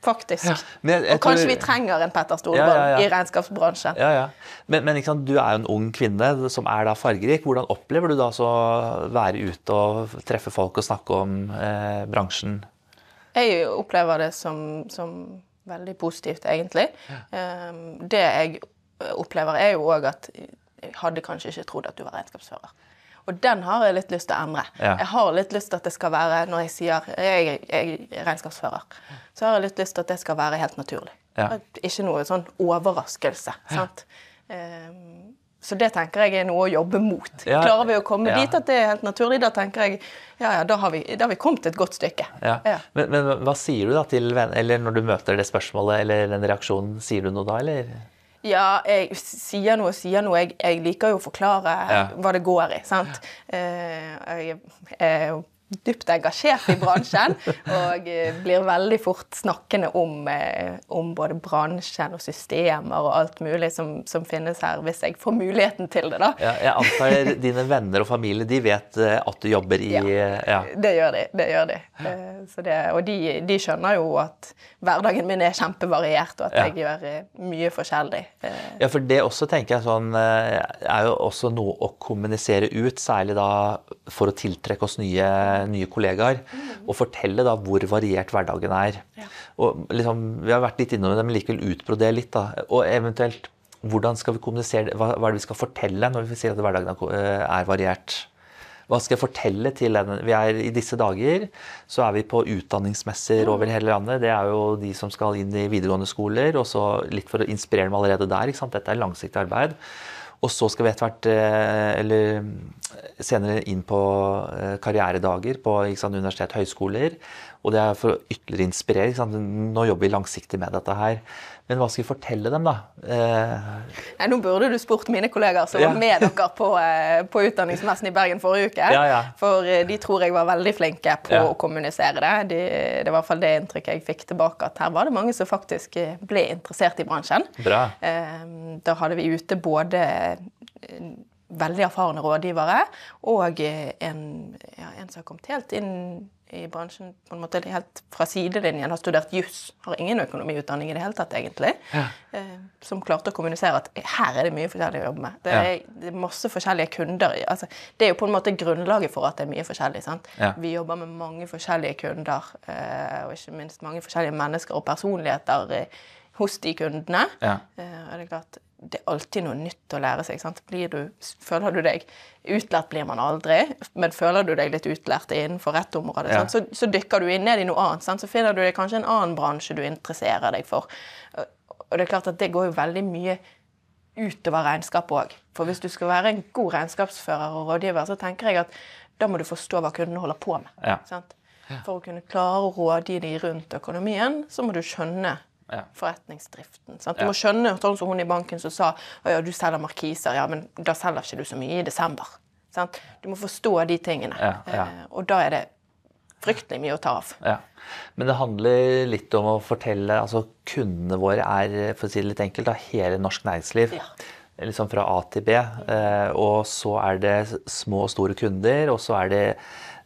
Faktisk. Ja, jeg, jeg og kanskje tror... vi trenger en Petter Stordalen i regnskapsbransjen. Ja, ja. Men, men du er jo en ung kvinne som er da fargerik. Hvordan opplever du da så å være ute og treffe folk og snakke om eh, bransjen? Jeg opplever det som, som veldig positivt, egentlig. Um, det jeg opplever, er jo òg at jeg hadde kanskje ikke trodd at du var regnskapsfører. Og den har jeg litt lyst til å endre. Ja. Jeg har litt lyst til at det skal være, når jeg sier jeg, jeg er regnskapsfører, så har jeg litt lyst til at det skal være helt naturlig. Ja. Ikke noe sånn overraskelse. sant? Um, så det tenker jeg er noe å jobbe mot. Ja, Klarer vi å komme ja. dit at det er helt naturlig, da tenker jeg ja, ja, da har vi, da har vi kommet et godt stykke. Ja. Men, men, hva sier du da til venner, eller når du møter det spørsmålet eller den reaksjonen, sier du noe da, eller? Ja, jeg sier noe og sier noe. Jeg, jeg, liker jo å forklare ja. hva det går i. sant? Ja. Uh, jeg er dypt engasjert i bransjen og eh, blir veldig fort snakkende om, eh, om både bransjen og systemer og alt mulig som, som, finnes her, hvis jeg får muligheten til det. da. Ja, jeg antar dine venner og familie de vet at du jobber i Ja, ja. det gjør de. Det gjør de. Det, og de, de, skjønner jo at hverdagen min er kjempevariert, og at jeg gjør mye forskjellig. Ja, for det også tenker jeg sånn er jo også noe å kommunisere ut, særlig da for å tiltrekke oss nye nye kollegaer. Mm. Og fortelle da hvor variert hverdagen er. Ja. Og liksom, Vi har vært litt innom det, men likevel utbrodere litt. da, Og eventuelt hvordan skal vi kommunisere, hva, hva er det vi skal fortelle når vi sier at hverdagen eh, er variert? Hva skal jeg fortelle til den? Vi er, I disse dager så er vi på utdanningsmesser mm. over hele landet. Det er jo de som skal inn i videregående skoler, og så litt for å inspirere dem allerede der. ikke sant? Dette er langsiktig arbeid. Og så skal vi etter hvert, eh, eller senere inn på eh, karrieredager på sant, universitet og høyskoler. Og det er for å ytterligere inspirere. Nå jobber vi langsiktig med dette her. Men hva skal vi fortelle dem, da? Eh... Nei, nå burde du spurt mine kollegaer som ja. var med dere på, eh, på utdanningsmessen i Bergen forrige uke. Ja, ja. For eh, de tror jeg var veldig flinke på å kommunisere det. De, det var i hvert fall det inntrykket jeg fikk tilbake, at her var det mange som faktisk eh, ble interessert i bransjen. Bra. Da hadde vi ute både veldig erfarne rådgivere og en, en som har kommet helt inn i bransjen på en måte helt fra sidelinjen har studert juss, har ingen økonomiutdanning i det hele tatt, egentlig, ja. eh, som klarte å kommunisere at her er det mye forskjellig å jobbe med. Det er, ja. det er masse forskjellige kunder. Altså, det er jo på en måte grunnlaget for at det er mye forskjellig. Ja. Vi jobber med mange forskjellige kunder, eh, og ikke minst mange forskjellige mennesker og personligheter eh, hos de kundene. Eh, og det er klart, det er alltid noe nytt å lære seg. Du, føler du deg Utlært blir man aldri, men føler du deg litt utlært innenfor rett område, ja. så, så, dykker du inn ned i noe annet. Sant? Så finner du deg kanskje en annen bransje du interesserer deg for. Og det er klart at det går jo veldig mye utover regnskap òg. For hvis du skal være en god regnskapsfører og rådgiver, så tenker jeg at da må du forstå hva kundene holder på med. Ja. For å kunne klare å rådgi dem rundt økonomien, så må du skjønne ja. forretningsdriften. Sant? Du må skjønne, sånn som hun i banken som sa at ja, du selger markiser, ja, men da selger ikke du så mye i desember. Sant? Du må forstå de tingene. Eh, og da er det fryktelig mye å ta av. Ja. Men det handler litt om å fortelle altså Kundene våre er for å si det litt enkelt, da, hele norsk næringsliv. Ja. Liksom fra A til B. Eh, og så er det små og store kunder, og så er det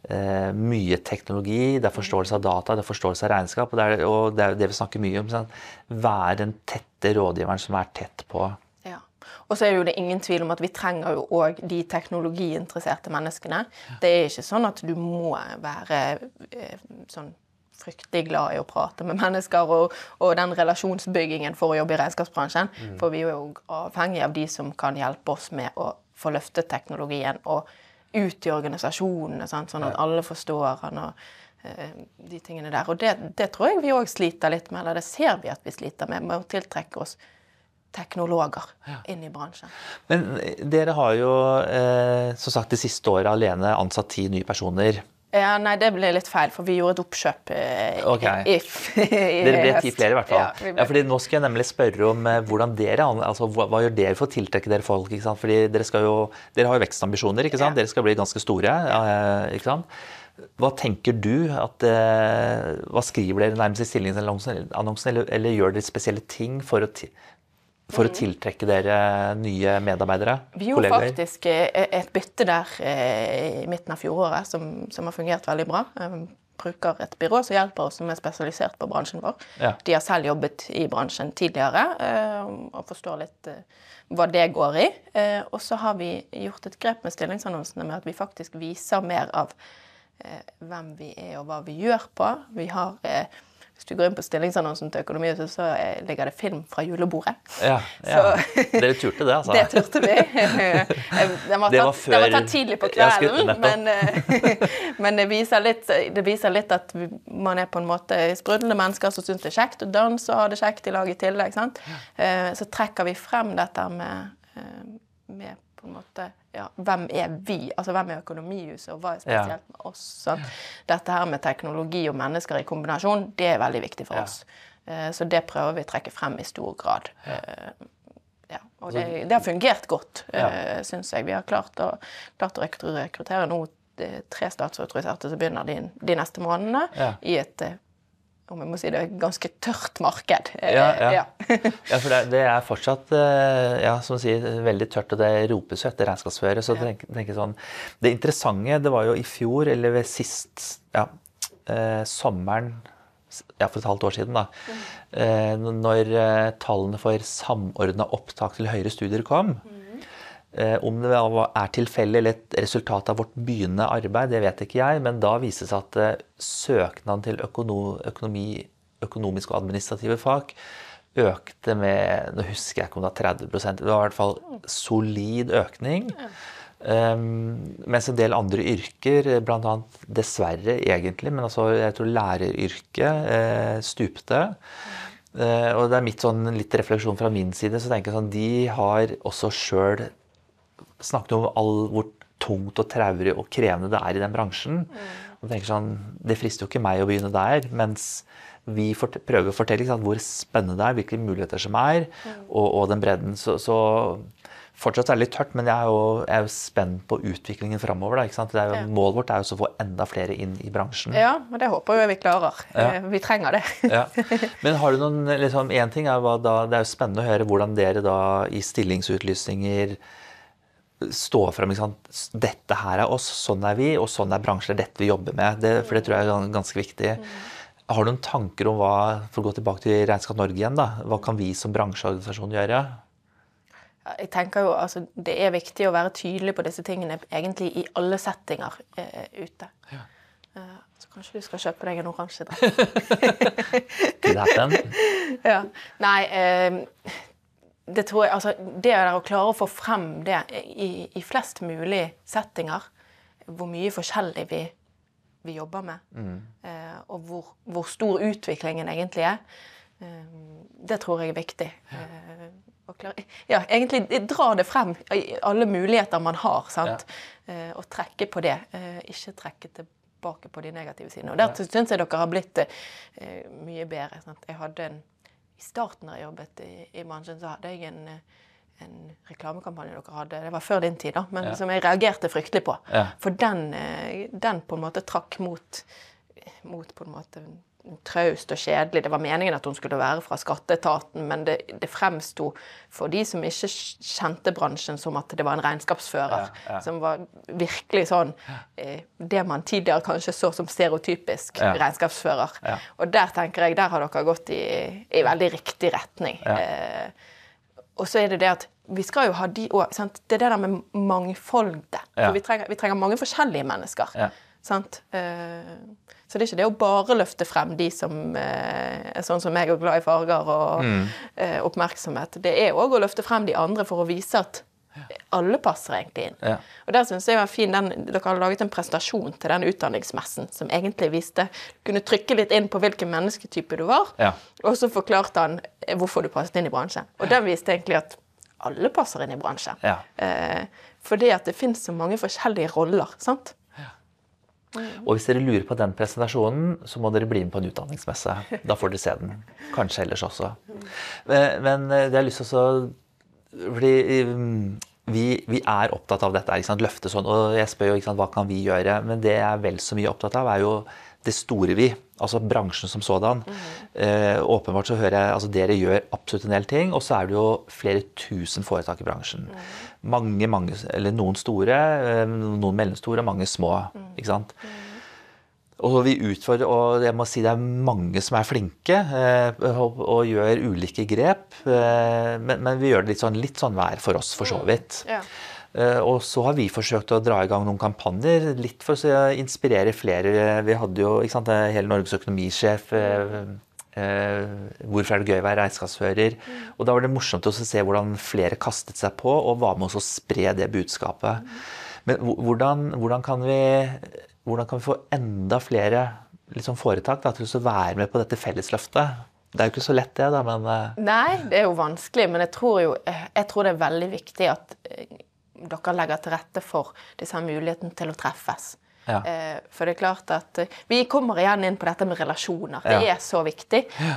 eh, mye teknologi, det er forståelse av data, det er forståelse av regnskap. Og det er, og det, er det vi snakker mye om. Sånn, være den tette rådgiveren som er tett på. Ja. Og så er jo det ingen tvil om at vi trenger jo òg de teknologiinteresserte menneskene. Ja. Det er ikke sånn at du må være eh, sånn fryktelig glad i å prate med mennesker og, og den relasjonsbyggingen for å jobbe i regnskapsbransjen. Mm. For vi er jo avhengig av de som kan hjelpe oss med å få løftet teknologien. og ut i organisasjonene, sant? sånn at alle forstår han og eh, de tingene der. Og det, det tror jeg vi òg sliter litt med, eller det ser vi at vi sliter med, med å tiltrekke oss teknologer ja. inn i bransjen. Men dere har jo eh, som sagt de siste åra alene ansatt ti nye personer. Ja, Nei, det ble litt feil, for vi gjorde et oppkjøp i, okay. i, i, i Dere ble ti flere, i hvert fall. Ja, ja, fordi Nå skal jeg nemlig spørre om eh, hvordan dere, altså hva, hva, gjør dere for å tiltrekke dere folk? ikke sant? Fordi Dere, skal jo, dere har jo vekstambisjoner, ikke sant? Ja. dere skal bli ganske store. Eh, ikke sant? Hva tenker du at, eh, Hva skriver dere nærmest i stillingsannonsen, eller, eller gjør dere spesielle ting for å, for å mm. tiltrekke dere nye medarbeidere? Vi gjorde kolleger. faktisk eh, et bytte der eh, i midten av fjoråret som, som har fungert veldig bra. Vi bruker et byrå som hjelper oss, som er spesialisert på bransjen vår. Ja. De har selv jobbet i bransjen tidligere eh, og forstår litt hva det går i. Og så har vi gjort et grep med stillingsannonsene med at vi faktisk viser mer av hvem vi er og hva vi gjør på. Vi har hvis du går inn på stillingsannonsen til Økonomihuset, så ligger det film fra julebordet. Ja, ja. Dere turte det, altså? det turte vi. Den var, tatt, før... var tatt tidlig på kvelden, men, eh, men det, viser litt, det, viser litt, at man er på en måte sprudlende mennesker som syns det er kjekt å danse og ha det kjekt i lag i tillegg. Sant? Eh, så trekker vi frem dette med, eh, med på en måte ja, hvem er vi? Altså hvem er Økonomihuset, og hva er spesielt ja. med oss? Sant? Dette her med teknologi og mennesker i kombinasjon, det er veldig viktig for ja. oss. Uh, så det prøver vi å trekke frem i stor grad. Ja, og det, det, har fungert godt, eh, syns jeg. Vi har klart å, klart å rekruttere nå tre statsautoriserte som begynner de, de neste månedene, i et om jeg må si det, ganske tørt marked. Ja, ja. ja for det, det, er fortsatt eh, ja, som sier, veldig tørt, og det ropes jo etter regnskapsføre. Så tenk, tenk sånn, Det interessante det var jo i fjor, eller ved sist ja, eh, sommeren ja, for et halvt år siden, da, mm. eh, når eh, tallene for samordna opptak til høyere studier kom. Mm Eh, om det er tilfeldig eller et resultat av vårt begynnende arbeid, det vet ikke jeg, men da vises det at eh, søknaden til økonomi, økonomiske og administrative fag økte med Nå husker jeg ikke om det var 30% Det var i hvert fall solid økning. Um, mens en del andre yrker, bl.a. dessverre egentlig, men altså, jeg tror læreryrket eh, stupte. Eh, og det er mitt sånn, litt refleksjon fra min side. så tenker jeg sånn, De har også sjøl snakket om all, hvor tungt og traurig og krevende det er i den bransjen. Og tenker sånn, Det frister jo ikke meg å begynne der, mens vi prøver å fortelle sant, hvor spennende det er, hvilke muligheter som er, og, og den bredden. Så, så, fortsatt er det litt tørt, men jeg er jo, jeg er jo spent på utviklingen framover. Ja. Målet vårt er jo å få enda flere inn i bransjen. Ja, og det håper jeg vi klarer. Ja. Eh, vi trenger det. ja. Men har du noen liksom, en ting er da, Det er jo spennende å høre hvordan dere da i stillingsutlysninger stå frem. Dette her er oss, sånn er vi, og sånn er bransjen. Dette vi jobber med. Det, for det tror jeg er ganske viktig. Har du noen tanker om hva for å gå tilbake til Regnskap Norge igjen, da, hva kan vi som bransjeorganisasjon gjøre? Jeg tenker jo, altså, Det er viktig å være tydelig på disse tingene egentlig i alle settinger eh, ute. Ja. Uh, så kanskje du skal kjøpe deg en oransje Could happen. ja. Nei, eh, det tror jeg Altså, det å klare å få frem det i, i, flest mulig settinger, hvor mye forskjellig vi, vi jobber med, mm. eh, og hvor, hvor, stor utviklingen egentlig er, eh, det tror jeg er viktig. Eh, klare, ja, egentlig dra det frem, alle muligheter man har, sant? Ja. Eh, og trekke på det. Ikke trekke tilbake på de negative sidene. Og der syns jeg dere har blitt mye bedre. Sant? Jeg hadde en i starten da jeg jobbet i, i, bransjen, så hadde jeg en, en, reklamekampanje dere hadde, det var før din tid, da, men ja. som jeg reagerte fryktelig på. Ja. For den, eh, den, på en måte trakk mot, mot på en måte traust og kjedelig. Det var meningen at hun skulle være fra skatteetaten, men det, det fremsto for de som ikke kjente bransjen, som at det var en regnskapsfører. Ja, ja. Som var virkelig sånn eh, Det man tidligere kanskje så som stereotypisk ja. regnskapsfører. Og der tenker jeg, der har dere gått i, i veldig riktig retning. Eh, og så er det det at vi skal jo ha de òg. Det er det der med mangfoldet. Vi trenger, vi trenger mange forskjellige mennesker. Sant? Eh, så det er ikke det å bare løfte frem de som eh, er sånn som meg og glad i farger og mm. Eh, oppmerksomhet. Det er òg å løfte frem de andre for å vise at alle passer egentlig inn. Ja. Og der synes jeg var fin den, Dere har laget en prestasjon til den utdanningsmessen som egentlig viste Kunne trykke litt inn på hvilken mennesketype du var, ja. og så forklarte han hvorfor du passet inn i bransjen. Og den viste egentlig at alle passer inn i bransjen. Ja. Eh, fordi at det finnes så mange forskjellige roller. sant? Og hvis dere lurer på den presentasjonen, så må dere bli med på en utdanningsmesse. Da får dere se den. Kanskje ellers også. Men det har lyst til å Fordi vi, vi, er opptatt av dette. Ikke sant? Løfte sånn. Og jeg spør jo ikke sant, hva kan vi gjøre. Men det jeg er vel så mye opptatt av, er jo det store vi. Altså bransjen som sådan. Mm. Eh, åpenbart så hører jeg altså dere gjør absolutt en del ting. Og så er det jo flere tusen foretak i bransjen. Mm. Mange, mange, eller noen store, eh, noen mellomstore mange små. Mm. ikke sant? Og vi utfordrer, og jeg må si det er mange som er flinke eh, og, og, gjør ulike grep. Eh, men, men, vi gjør det litt sånn, litt sånn hver for oss, for så mm. vidt. Ja. Eh, og så har vi forsøkt å dra i gang noen kampanjer, litt for å inspirere flere. Vi hadde jo sant, hele Norges økonomisjef. hvorfor er det gøy å være regnskapsfører? Mm. Og da var det morsomt å se hvordan flere kastet seg på og var med oss å spre det budskapet. Men hvordan, hvordan kan vi hvordan kan vi få enda flere liksom, foretak da, til å være med på dette fellesløftet? Det er jo ikke så lett, det, da, men eh. Nei, det er jo vanskelig. Men jeg tror jo jeg tror det er veldig viktig at eh, dere legger til rette for disse mulighetene til å treffes. Ja. Eh, for det er klart at Vi kommer igjen inn på dette med relasjoner. Det ja. er så viktig. Ja.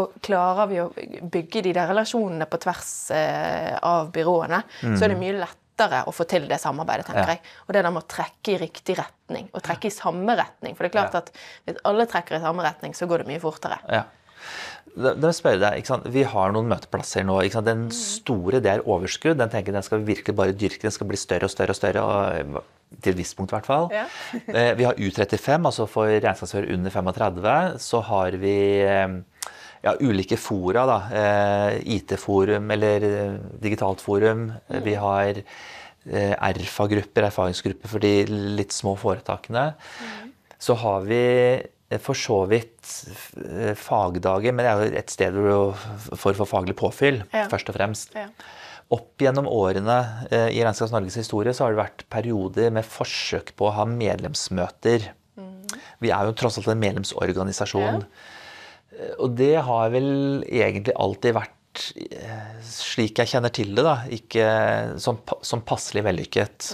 Og klarer vi å bygge de der relasjonene på tvers av byråene, mm. så er det mye lettere å få til det samarbeidet, tenker jeg. Og det der med å trekke i riktig retning, og trekke i samme retning. For det er klart at hvis alle trekker i samme retning, så går det mye fortere. Da, spør jeg deg, Vi har noen møteplasser nå. Den mm. store det er overskudd. Den tenker den skal vi virkelig bare dyrke. Den skal bli større og større og større. Og, til et visst punkt, i hvert fall. Ja. Eh, vi har U35, altså for regnskapsfører under 35. Så har vi eh, ja, ulike fora. da, eh, IT-forum eller eh, digitalt forum. Mm. Vi har eh, ERFA-grupper, erfaringsgrupper for de litt små foretakene. Mm. Så har vi eh, for så vidt eh, fagdager, men det er jo et sted for å få faglig påfyll, ja. først og fremst. Ja. Opp gjennom årene eh, i Regnskaps Norges historie så har det vært perioder med forsøk på å ha medlemsmøter. Mm. Vi er jo tross alt en medlemsorganisasjon. Ja. Og det har vel egentlig alltid vært eh, slik jeg kjenner til det, da, ikke sånn, sånn passelig vellykket.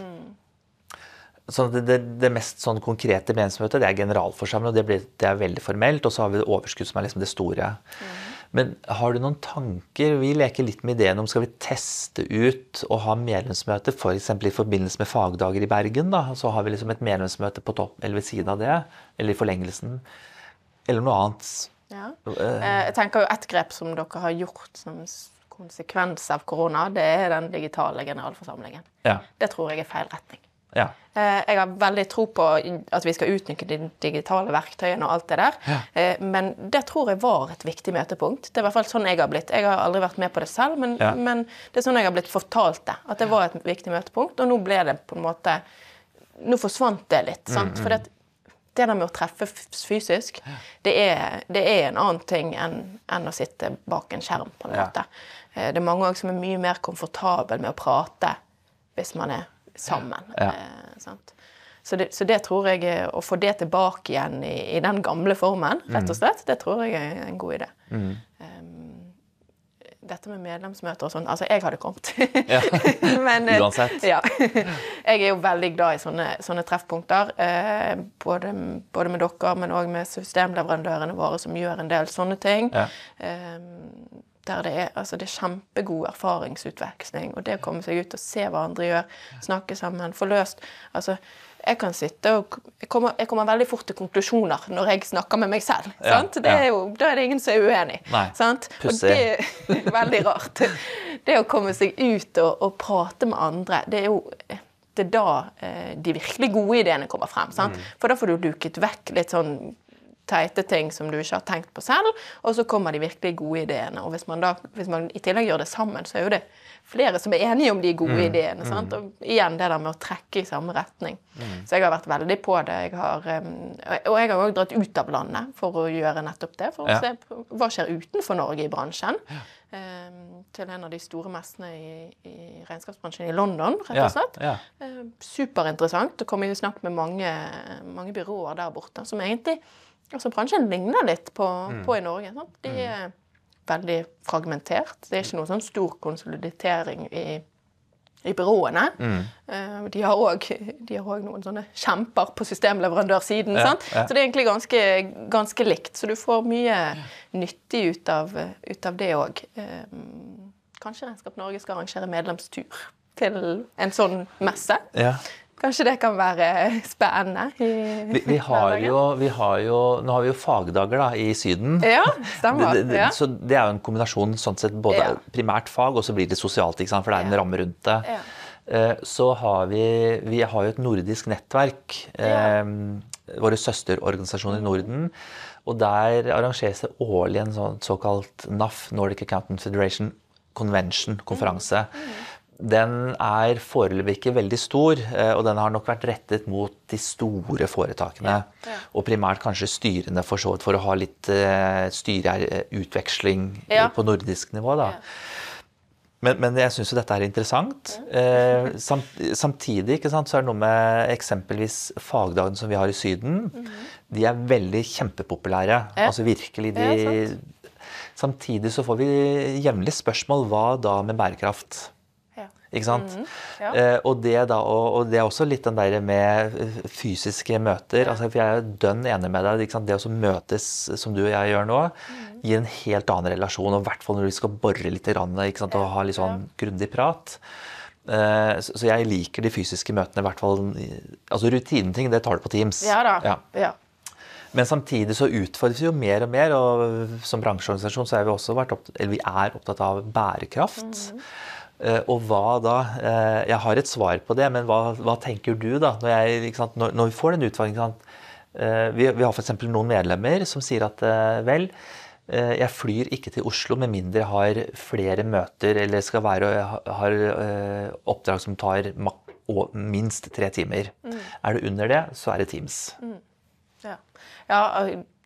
Så det, det, det mest sånn konkrete medlemsmøtet det er generalforsamling, og det, blir, det er veldig formelt. Og så har vi overskudd, som er liksom det store. Men har du noen tanker? Vi leker litt med ideen om skal vi teste ut og ha medlemsmøte f.eks. For i forbindelse med fagdager i Bergen. da, Så har vi liksom et medlemsmøte på topp eller ved siden av det. Eller i forlengelsen. Eller noe annet. Ja. Eh, Jeg tenker jo Et grep som dere har gjort som konsekvens av korona, det er den digitale generalforsamlingen. Ja. Det tror jeg er feil retning. Ja. Eh, Jeg har veldig tro på at vi skal utnytte de digitale verktøyene og alt det der. Ja. Men det tror jeg var et viktig møtepunkt. Det er i hvert fall sånn jeg har blitt. Jeg har aldri vært med på det selv, men, Ja. men det er sånn jeg har blitt fortalt det. At det var et viktig møtepunkt. Og nå ble det på en måte Nå forsvant det litt. sant? For det, det der med å treffe fysisk, det er, det er en annen ting enn, enn å sitte bak en skjerm, på en måte. Ja. Det er mange som er mye mer komfortabel med å prate hvis man er sammen. Eh, sant? Så, det, så det tror jeg Å få det tilbake igjen i, i den gamle formen, rett og slett, det tror jeg er en god idé. Um, dette med medlemsmøter og sånn Altså, jeg hadde kommet. Men, eh, Uansett. Ja. Jeg er jo veldig glad i sånne, sånne treffpunkter. Eh, både, både med dere, men òg med systemleverandørene våre som gjør en del sånne ting. Ja. Eh, der det er, altså det er kjempegod erfaringsutveksling. Og det å komme seg ut og se hva andre gjør, snakke sammen, få løst altså, jeg kan sitte og jeg kommer, jeg kommer veldig fort til konklusjoner når jeg snakker med meg selv. Ja, sant? Det er jo, da er det ingen som er uenig. Nei, Sant? Og det er veldig rart. Det å komme seg ut og, og prate med andre, det er jo det er da eh, de virkelig gode ideene kommer frem. Sant? Mm. For da får du luket vekk litt sånn teite ting som du ikke har tenkt på selv, og så kommer de virkelig gode ideene. Og hvis man da, hvis man i tillegg gjør det sammen, så er jo det flere som er enige om de gode Mm. ideene. Sant? Og igjen det der med å trekke i samme retning. Mm. Så jeg har vært veldig på det. Jeg har, og jeg har òg dratt ut av landet for å gjøre nettopp det. For å Ja. se hva skjer utenfor Norge i bransjen. Ja. til en av de store messene i, i regnskapsbransjen i London, rett og slett. ja. Superinteressant å komme i snakk med mange, mange byråer der borte som egentlig altså Bransjen ligner litt på, Mm. på i Norge. Sant? De er veldig fragmentert. Det er ikke noe sånn stor konsolidering i, i byråene. Mm. Uh, De har òg noen sånne kjemper på systemleverandørsiden. Ja, sant? ja. Så det er egentlig ganske, ganske likt. Så du får mye nyttig ut av, ut av det òg. Kanskje Regnskap Norge skal arrangere medlemstur til en sånn messe. Ja. Kanskje det kan være spennende. Vi, vi, har jo, vi har jo Nå har vi jo fagdager da, i Syden. Ja, stemmer. Det, det, ja. Så det er jo en kombinasjon sånn sett både Ja. primært fag, og så blir det sosialt, ikke sant? for det er en ramme rundt det. Ja. Eh, Så har vi, vi har jo et nordisk nettverk. Eh, våre søsterorganisasjoner i Norden. Og der arrangeres det årlig en sånn såkalt NAF, Nordic Accountant Federation Convention, konferanse. Den er foreløpig ikke veldig stor, eh, og den har nok vært rettet mot de store foretakene. Ja. Og primært kanskje styrene for så vidt, for å ha litt uh, styreutveksling Ja. på nordisk nivå. da. Ja. Men, men jeg syns jo dette er interessant. Eh, samt, samtidig ikke sant, så er det noe med eksempelvis fagdagene som vi har i Syden. De er veldig kjempepopulære. Ja. Altså virkelig. Ja, De, samtidig så får vi jevnlig spørsmål hva da med bærekraft? Ikke sant? Ja. Eh, og, det da, og, og det er også litt den der med eh, fysiske møter. Altså, for jeg er dønn enig med deg. Det å møtes som du og jeg gjør nå, gir en helt annen relasjon. Og i hvert fall når vi skal bore litt og ha litt sånn grundig prat. Eh, så, så jeg liker de fysiske møtene i hvert fall. Altså rutineting, det tar du på Teams. ja da. Ja. Ja. Men samtidig så utfordres vi jo mer og mer, og som bransjeorganisasjon så er vi også vært opptatt, eller vi er opptatt av bærekraft. Eh, og hva da? Eh, jeg har et svar på det, men hva, hva tenker du da? Når, jeg, sant, når, når vi får den utfordringen? Eh, vi, vi har f.eks. noen medlemmer som sier at eh, vel, eh, jeg flyr ikke til Oslo med mindre jeg har flere møter eller skal være, har eh, oppdrag som tar minst tre timer. Er det under det, så er det Teams. Ja. ja,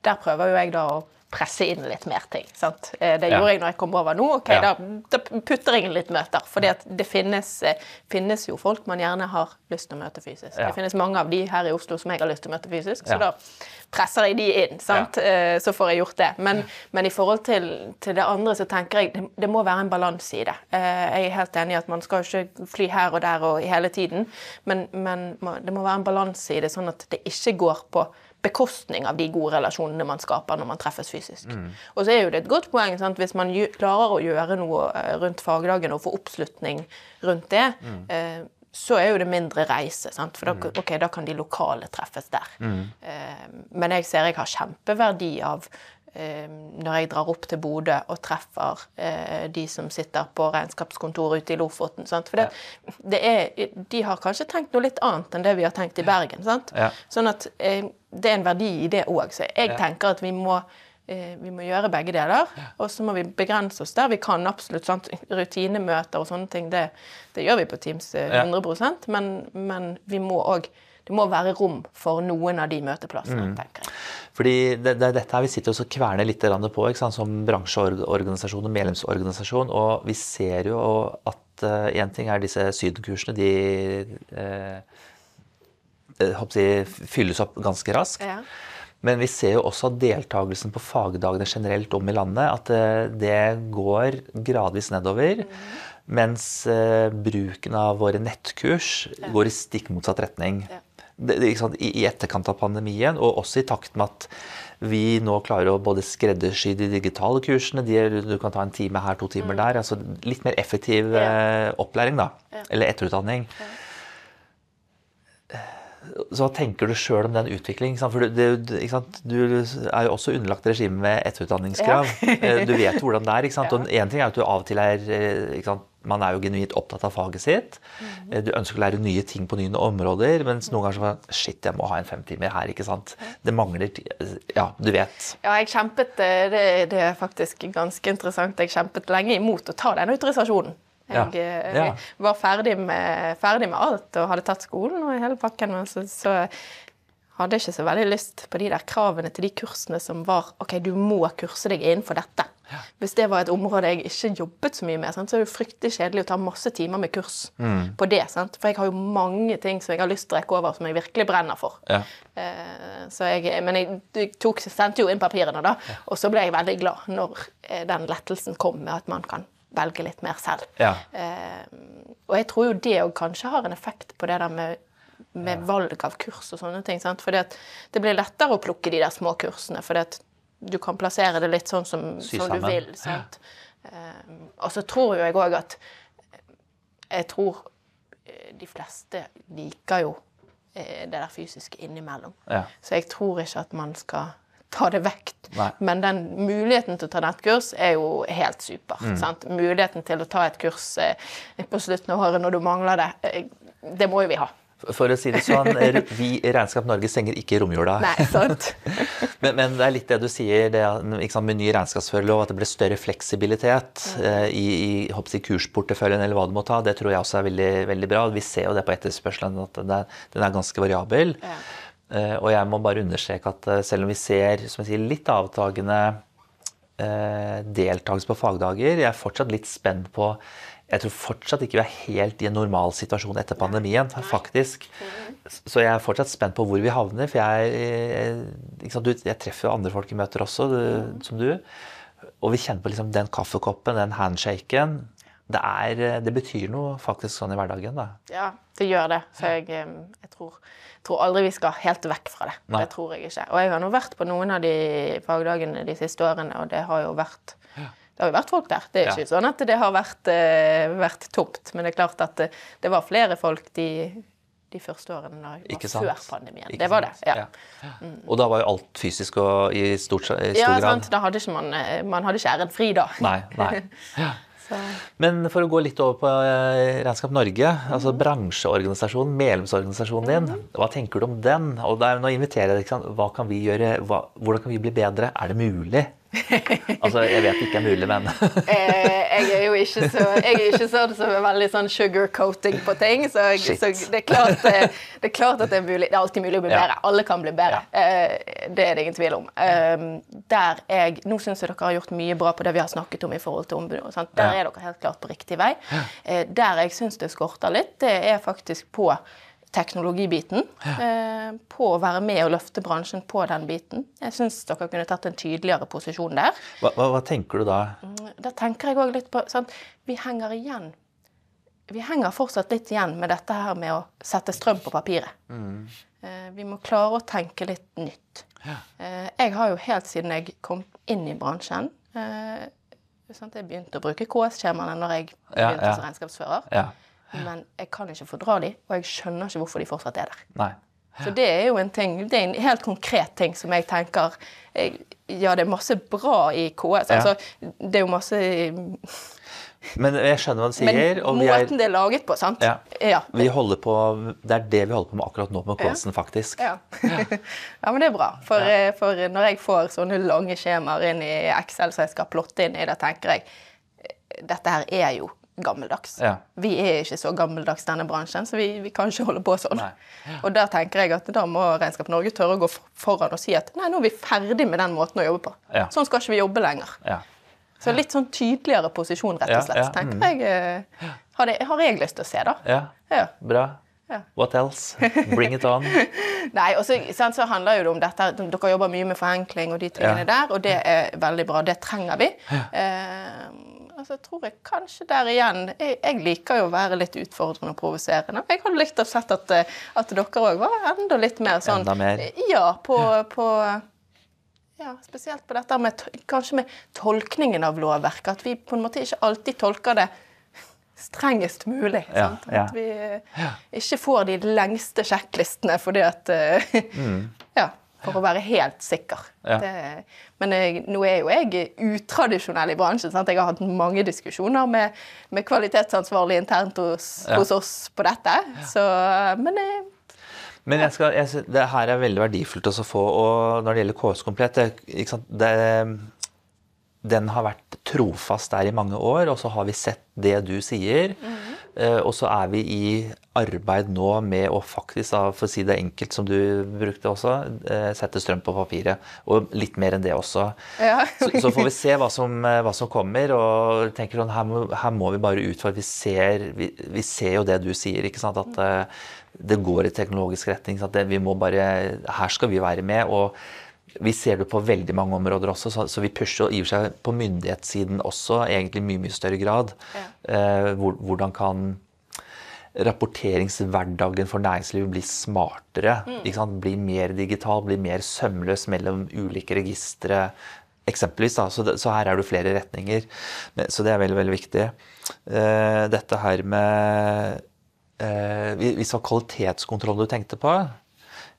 der prøver jo jeg da å presse inn litt mer ting. sant? Det Det Ja. gjorde jeg når jeg kom over nå. ok, Ja. Da, da putter jeg inn litt møter. For det finnes, eh, finnes jo folk man gjerne har lyst til å møte fysisk. Ja. Det finnes mange av de her i Oslo som jeg har lyst til å møte fysisk, så da presser jeg de inn. sant? Eh, Så får jeg gjort det. Men, men i forhold til, til det andre så tenker jeg det, det må være en balanse i det. Eh, Jeg er helt enig i at man skal ikke fly her og der og hele tiden, men, men det må være en balanse i det, sånn at det ikke går på bekostning av de gode relasjonene man skaper når man treffes fysisk. Og så er jo det et godt poeng sant? hvis man klarer å gjøre noe eh, rundt fagdagen og få oppslutning rundt det. eh, så er jo det mindre reise, sant? for da, okay, da kan de lokale treffes der. Eh, men jeg ser jeg har kjempeverdi av når jeg drar opp til Bodø og treffer eh, de som sitter på regnskapskontoret ute i Lofoten. Sant? For det, det er, de har kanskje tenkt noe litt annet enn det vi har tenkt i Bergen. Sant? Ja. Sånn at eh, det er en verdi i det òg. Så jeg Ja. tenker at vi må, eh, vi må gjøre begge deler. Og så må vi begrense oss der vi kan. absolutt, sant? Rutinemøter og sånne ting, det, det gjør vi på Teams eh, Ja. 100 men, men vi må òg det må være rom for noen av de møteplassene, Mm. tenker jeg. Fordi det, det dette her vi sitter og kverner litt på som bransjeorganisasjon og medlemsorganisasjon. Og vi ser jo at én ting er disse sydenkursene. De uh, eh, jeg, fylles opp ganske raskt. Ja. Men vi ser jo også at deltakelsen på fagdagene generelt om i landet, at eh, det går gradvis nedover. Mens eh, bruken av våre nettkurs går i stikk motsatt retning. Ja. Sant? I, I etterkant av pandemien, og også i takt med at vi nå klarer å både skreddersy de digitale kursene, de, du kan ta en time her, to timer der. altså Litt mer effektiv eh, opplæring, da. Ja. Eller etterutdanning. Så hva tenker du sjøl om den utviklingen? For du, du, du er jo også underlagt regimet med etterutdanningskrav. Eh, Du vet hvordan det er. ikke sant? Og en ting er at du av og til er eh, sant? Man er jo genuint opptatt av faget sitt. Mhm. Du ønsker å lære nye ting på nye områder, mens noen ganger så bare Shit, jeg må ha en femtimer her, ikke sant. Det mangler Ja, du vet. Ja, jeg kjempet, eh, det, det er faktisk ganske interessant, jeg kjempet lenge imot å ta den autorisasjonen. Jeg, Ja. eh, Ja. jeg var ferdig med, ferdig med alt og hadde tatt skolen og hele pakken, men så, så hadde jeg ikke så veldig lyst på de der kravene til de kursene som var OK, du må kurse deg innenfor dette. Hvis det var et område jeg ikke jobbet så mye med, sant, så er det fryktelig kjedelig å ta masse timer med kurs på det. Sant? For jeg har jo mange ting som jeg har lyst til å rekke over, som jeg virkelig brenner for. Ja. Eh, Så jeg, men jeg, tok, sendte jo inn papirene, da. Og så ble jeg veldig glad når eh, den lettelsen kom med at man kan velge litt mer selv. Ja. Eh, og jeg tror jo det òg kanskje har en effekt på det der med, med valg av kurs og sånne ting. sant? Fordi det blir lettere å plukke de der små kursene, fordi du kan plassere det litt sånn som, som du vil. sant? Eh, og så tror jo jeg òg at Jeg tror eh, de fleste liker jo eh, det der fysiske innimellom. Ja. Så jeg tror ikke at man skal ta det vekk. Nei. Men den muligheten til å ta nettkurs er jo helt super. Mm. Sant? Muligheten til å ta et kurs eh, på slutten av året når du mangler det, eh, det må jo vi ha. For å si det sånn, vi i Regnskap Norge stenger ikke romjula. Nei, sant? Men, men det er litt det du sier, det, sant, med ny regnskapsførerlov, at det ble større fleksibilitet eh, i, i håper kursporteføljen eller hva du må ta. Det tror jeg også er veldig, veldig bra. Vi ser jo det på etterspørselen, at den er, den er ganske variabel. Ja. Eh, og jeg må bare understreke at eh, selv om vi ser som jeg sier, litt avtagende eh, deltakelse på fagdager, jeg er fortsatt litt spent på jeg tror fortsatt ikke vi er helt i en normal situasjon etter pandemien, faktisk. Så jeg er fortsatt spent på hvor vi havner. For jeg, jeg, du, jeg treffer jo andre folk i møter også, du, som du. Og vi kjenner på liksom den kaffekoppen, den handshaken. Det, er, det betyr noe faktisk sånn i hverdagen. da. Ja, det gjør det. Så jeg, eh, jeg tror, tror aldri vi skal helt vekk fra det. Nei. Det tror jeg ikke. Og jeg har nå vært på noen av de fagdagene de siste årene, og det har jo vært det har jo vært folk der. Det er Ja. ikke sånn at det har vært, uh, vært tomt. Men det er klart at det, det var flere folk de, de første årene da før pandemien. Ikke det var det. ja. Ja. Og da var jo alt fysisk og i, stort, i stor Ja, grad. sant? Da hadde ikke man, eh, man hadde ikke æren fri da. Nei, nei. Men for å gå litt over på Regnskap Norge, altså bransjeorganisasjonen, medlemsorganisasjonen din, hva tenker du om den? Og der, nå inviterer jeg deg, ikke sant? Hva kan vi gjøre, hva, hvordan kan vi bli bedre? Er det mulig? Altså, jeg vet det ikke er mulig, men eh, jeg er jo ikke så, jeg er ikke sånn som er veldig sånn sugar-coating på ting. Så, jeg, så det, er klart, eh, det er klart at det er mulig. Det er alltid mulig å bli bedre. Alle kan bli bedre. Eh, Det er det ingen tvil om. Eh, Der jeg, Nå syns jeg dere har gjort mye bra på det vi har snakket om i forhold til ombudet. Der er dere helt klart på riktig vei. Der jeg syns det skorter litt, det er faktisk på teknologibiten. Ja. På å være med og løfte bransjen på den biten. Jeg syns dere kunne tatt en tydeligere posisjon der. Hva, hva, hva tenker du da? Da tenker jeg òg litt på sant? Vi henger igjen. Vi henger fortsatt litt igjen med dette her med å sette strøm på papiret. Mm. Vi må klare å tenke litt nytt. Ja. Jeg har jo helt siden jeg kom inn i bransjen eh. Jeg begynte å bruke KS-skjemaene når jeg begynte ja. som regnskapsfører. Ja. Men jeg kan ikke fordra dem, og jeg skjønner ikke hvorfor de fortsatt er der. Nei. Så det er jo en ting, det er en helt konkret ting som jeg tenker jeg, Ja, det er masse bra i KS. Ja. Altså, det er jo masse Men jeg skjønner hva du sier. Men måten er, det er laget på, sant? Ja. Ja. vi holder på, det er det vi holder på med akkurat nå med KS-en, faktisk. Ja. ja, men det er bra. For, eh, for når jeg får sånne lange skjemaer inn i Excel som jeg skal plotte inn i, da tenker jeg dette her er jo gammeldags. Ja. Vi er ikke så gammeldags, denne bransjen, så vi, vi kan ikke holde på sånn. Ja. Og der tenker jeg at da må Regnskap Norge tørre å gå foran og si at nei, nå er vi ferdig med den måten å jobbe på. Ja. Sånn skal ikke vi jobbe lenger. Ja. Så litt sånn tydeligere posisjon, rett og slett, ja, mm. tenker jeg eh, har, det, har jeg lyst til å se, da. ja. Ja. Bra. Ja. What else? Bring it on. Nei, og så, så handler jo det om dette Dere jobber mye med forenkling og de tingene Ja. der, og det er veldig bra. Det trenger vi. Eh, og jeg tror jeg kanskje der igjen jeg, jeg liker jo å være litt utfordrende og provoserende. Jeg hadde likt å sett at, eh, at dere òg var enda litt mer sånn Enda mer. Ja, på, på ja, spesielt på dette med kanskje med tolkningen av lovverket. At vi på en måte ikke alltid tolker det strengest mulig. Ja, ja. At vi eh, ikke får de lengste sjekklistene fordi at mm. Ja, for å være helt sikker. Ja. Det, men jeg, nå er jo jeg utradisjonell i bransjen. Sant? Jeg har hatt mange diskusjoner med, med kvalitetsansvarlig internt hos, Ja. hos oss på dette. Så, men jeg, Men jeg skal, jeg, det her er veldig verdifullt å få. Og når det gjelder KS Komplett det, det, Den har vært trofast der i mange år, og så har vi sett det du sier. eh, og så er vi i arbeid nå med å faktisk, for å si det enkelt som du brukte også, eh, sette strøm på papiret. Og litt mer enn det også. Ja. så, så får vi se hva som, eh, hva som kommer. og tenker sånn, her må, her må vi bare utfordre. Vi ser, vi, vi ser jo det du sier, ikke sant? at det går i teknologisk retning. Det, vi må bare, her skal vi være med. og vi ser det på veldig mange områder også, så, så vi pusher i og for seg på myndighetssiden også, egentlig i mye, mye større grad. Eh, hvor, hvordan kan rapporteringshverdagen for næringslivet bli smartere? Sant? Bli mer digital, bli mer sømløs mellom ulike registre. Eksempelvis, da. Så, det, så her er det flere retninger. Men, så det er veldig, veldig viktig. Eh, dette her med eh, Hvis det var kvalitetskontroll du tenkte på?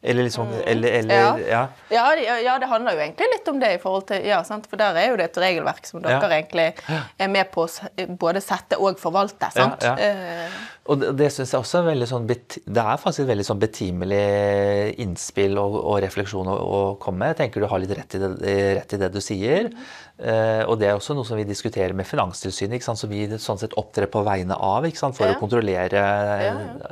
Eller liksom Eller, eller Ja. ja. Ja, ja, det handler jo egentlig litt om det. i forhold til, ja, sant? For der er jo det et regelverk som dere egentlig er med på å både sette og forvalte. sant? Eh, Og det, det synes jeg også er veldig sånn Det er faktisk et veldig sånn betimelig innspill og, og refleksjon å, å komme med. Jeg tenker du har litt rett i det, rett i det du sier. Eh, og det er også noe som vi diskuterer med Finanstilsynet, ikke sant? som vi sånn sett opptrer på vegne av ikke sant? for å kontrollere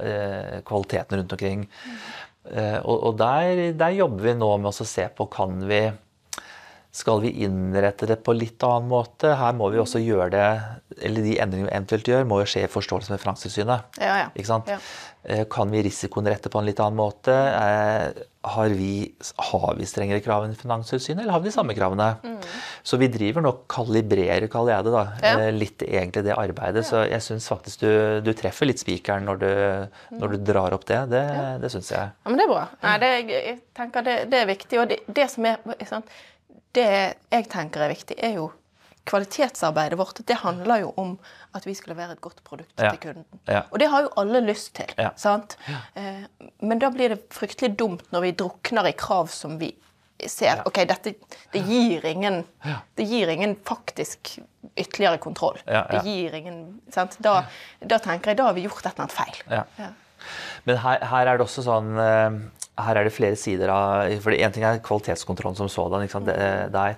eh, kvaliteten rundt omkring. Eh, og og der, der jobber vi nå med å se på kan vi skal vi innrette det på litt annen måte? Her må vi også gjøre det, eller de endringene vi eventuelt gjør, må jo skje i forståelse med Finanstilsynet. Ja, ja. Ikke sant? Ja. Eh, Kan vi risikoen rette på en litt annen måte? Eh, Har vi, har vi strengere krav enn Finanstilsynet, eller har vi de samme kravene? Så vi driver nå og kalibrerer, kaller jeg det, da, Mm. Ja. eh, litt egentlig det arbeidet. Så jeg syns faktisk du, du treffer litt spikeren når du, når du drar opp det. Det, det syns jeg. Ja, men det er bra. Nei, det, jeg tenker det, det er viktig. Og det, det som er sant? Det jeg tenker er viktig, er jo kvalitetsarbeidet vårt. Det handler jo om at vi skal levere et godt produkt Ja. til kunden. Ja. Og det har jo alle lyst til. Ja. sant? Eh, Men da blir det fryktelig dumt når vi drukner i krav som vi ser OK, dette det gir ingen, det gir ingen faktisk ytterligere kontroll. Det gir ingen sant? Da, da tenker jeg da har vi gjort et eller annet feil. Ja. Men her, her er det også sånn eh, her er det flere sider av for En ting er kvalitetskontrollen som sådan. det, der.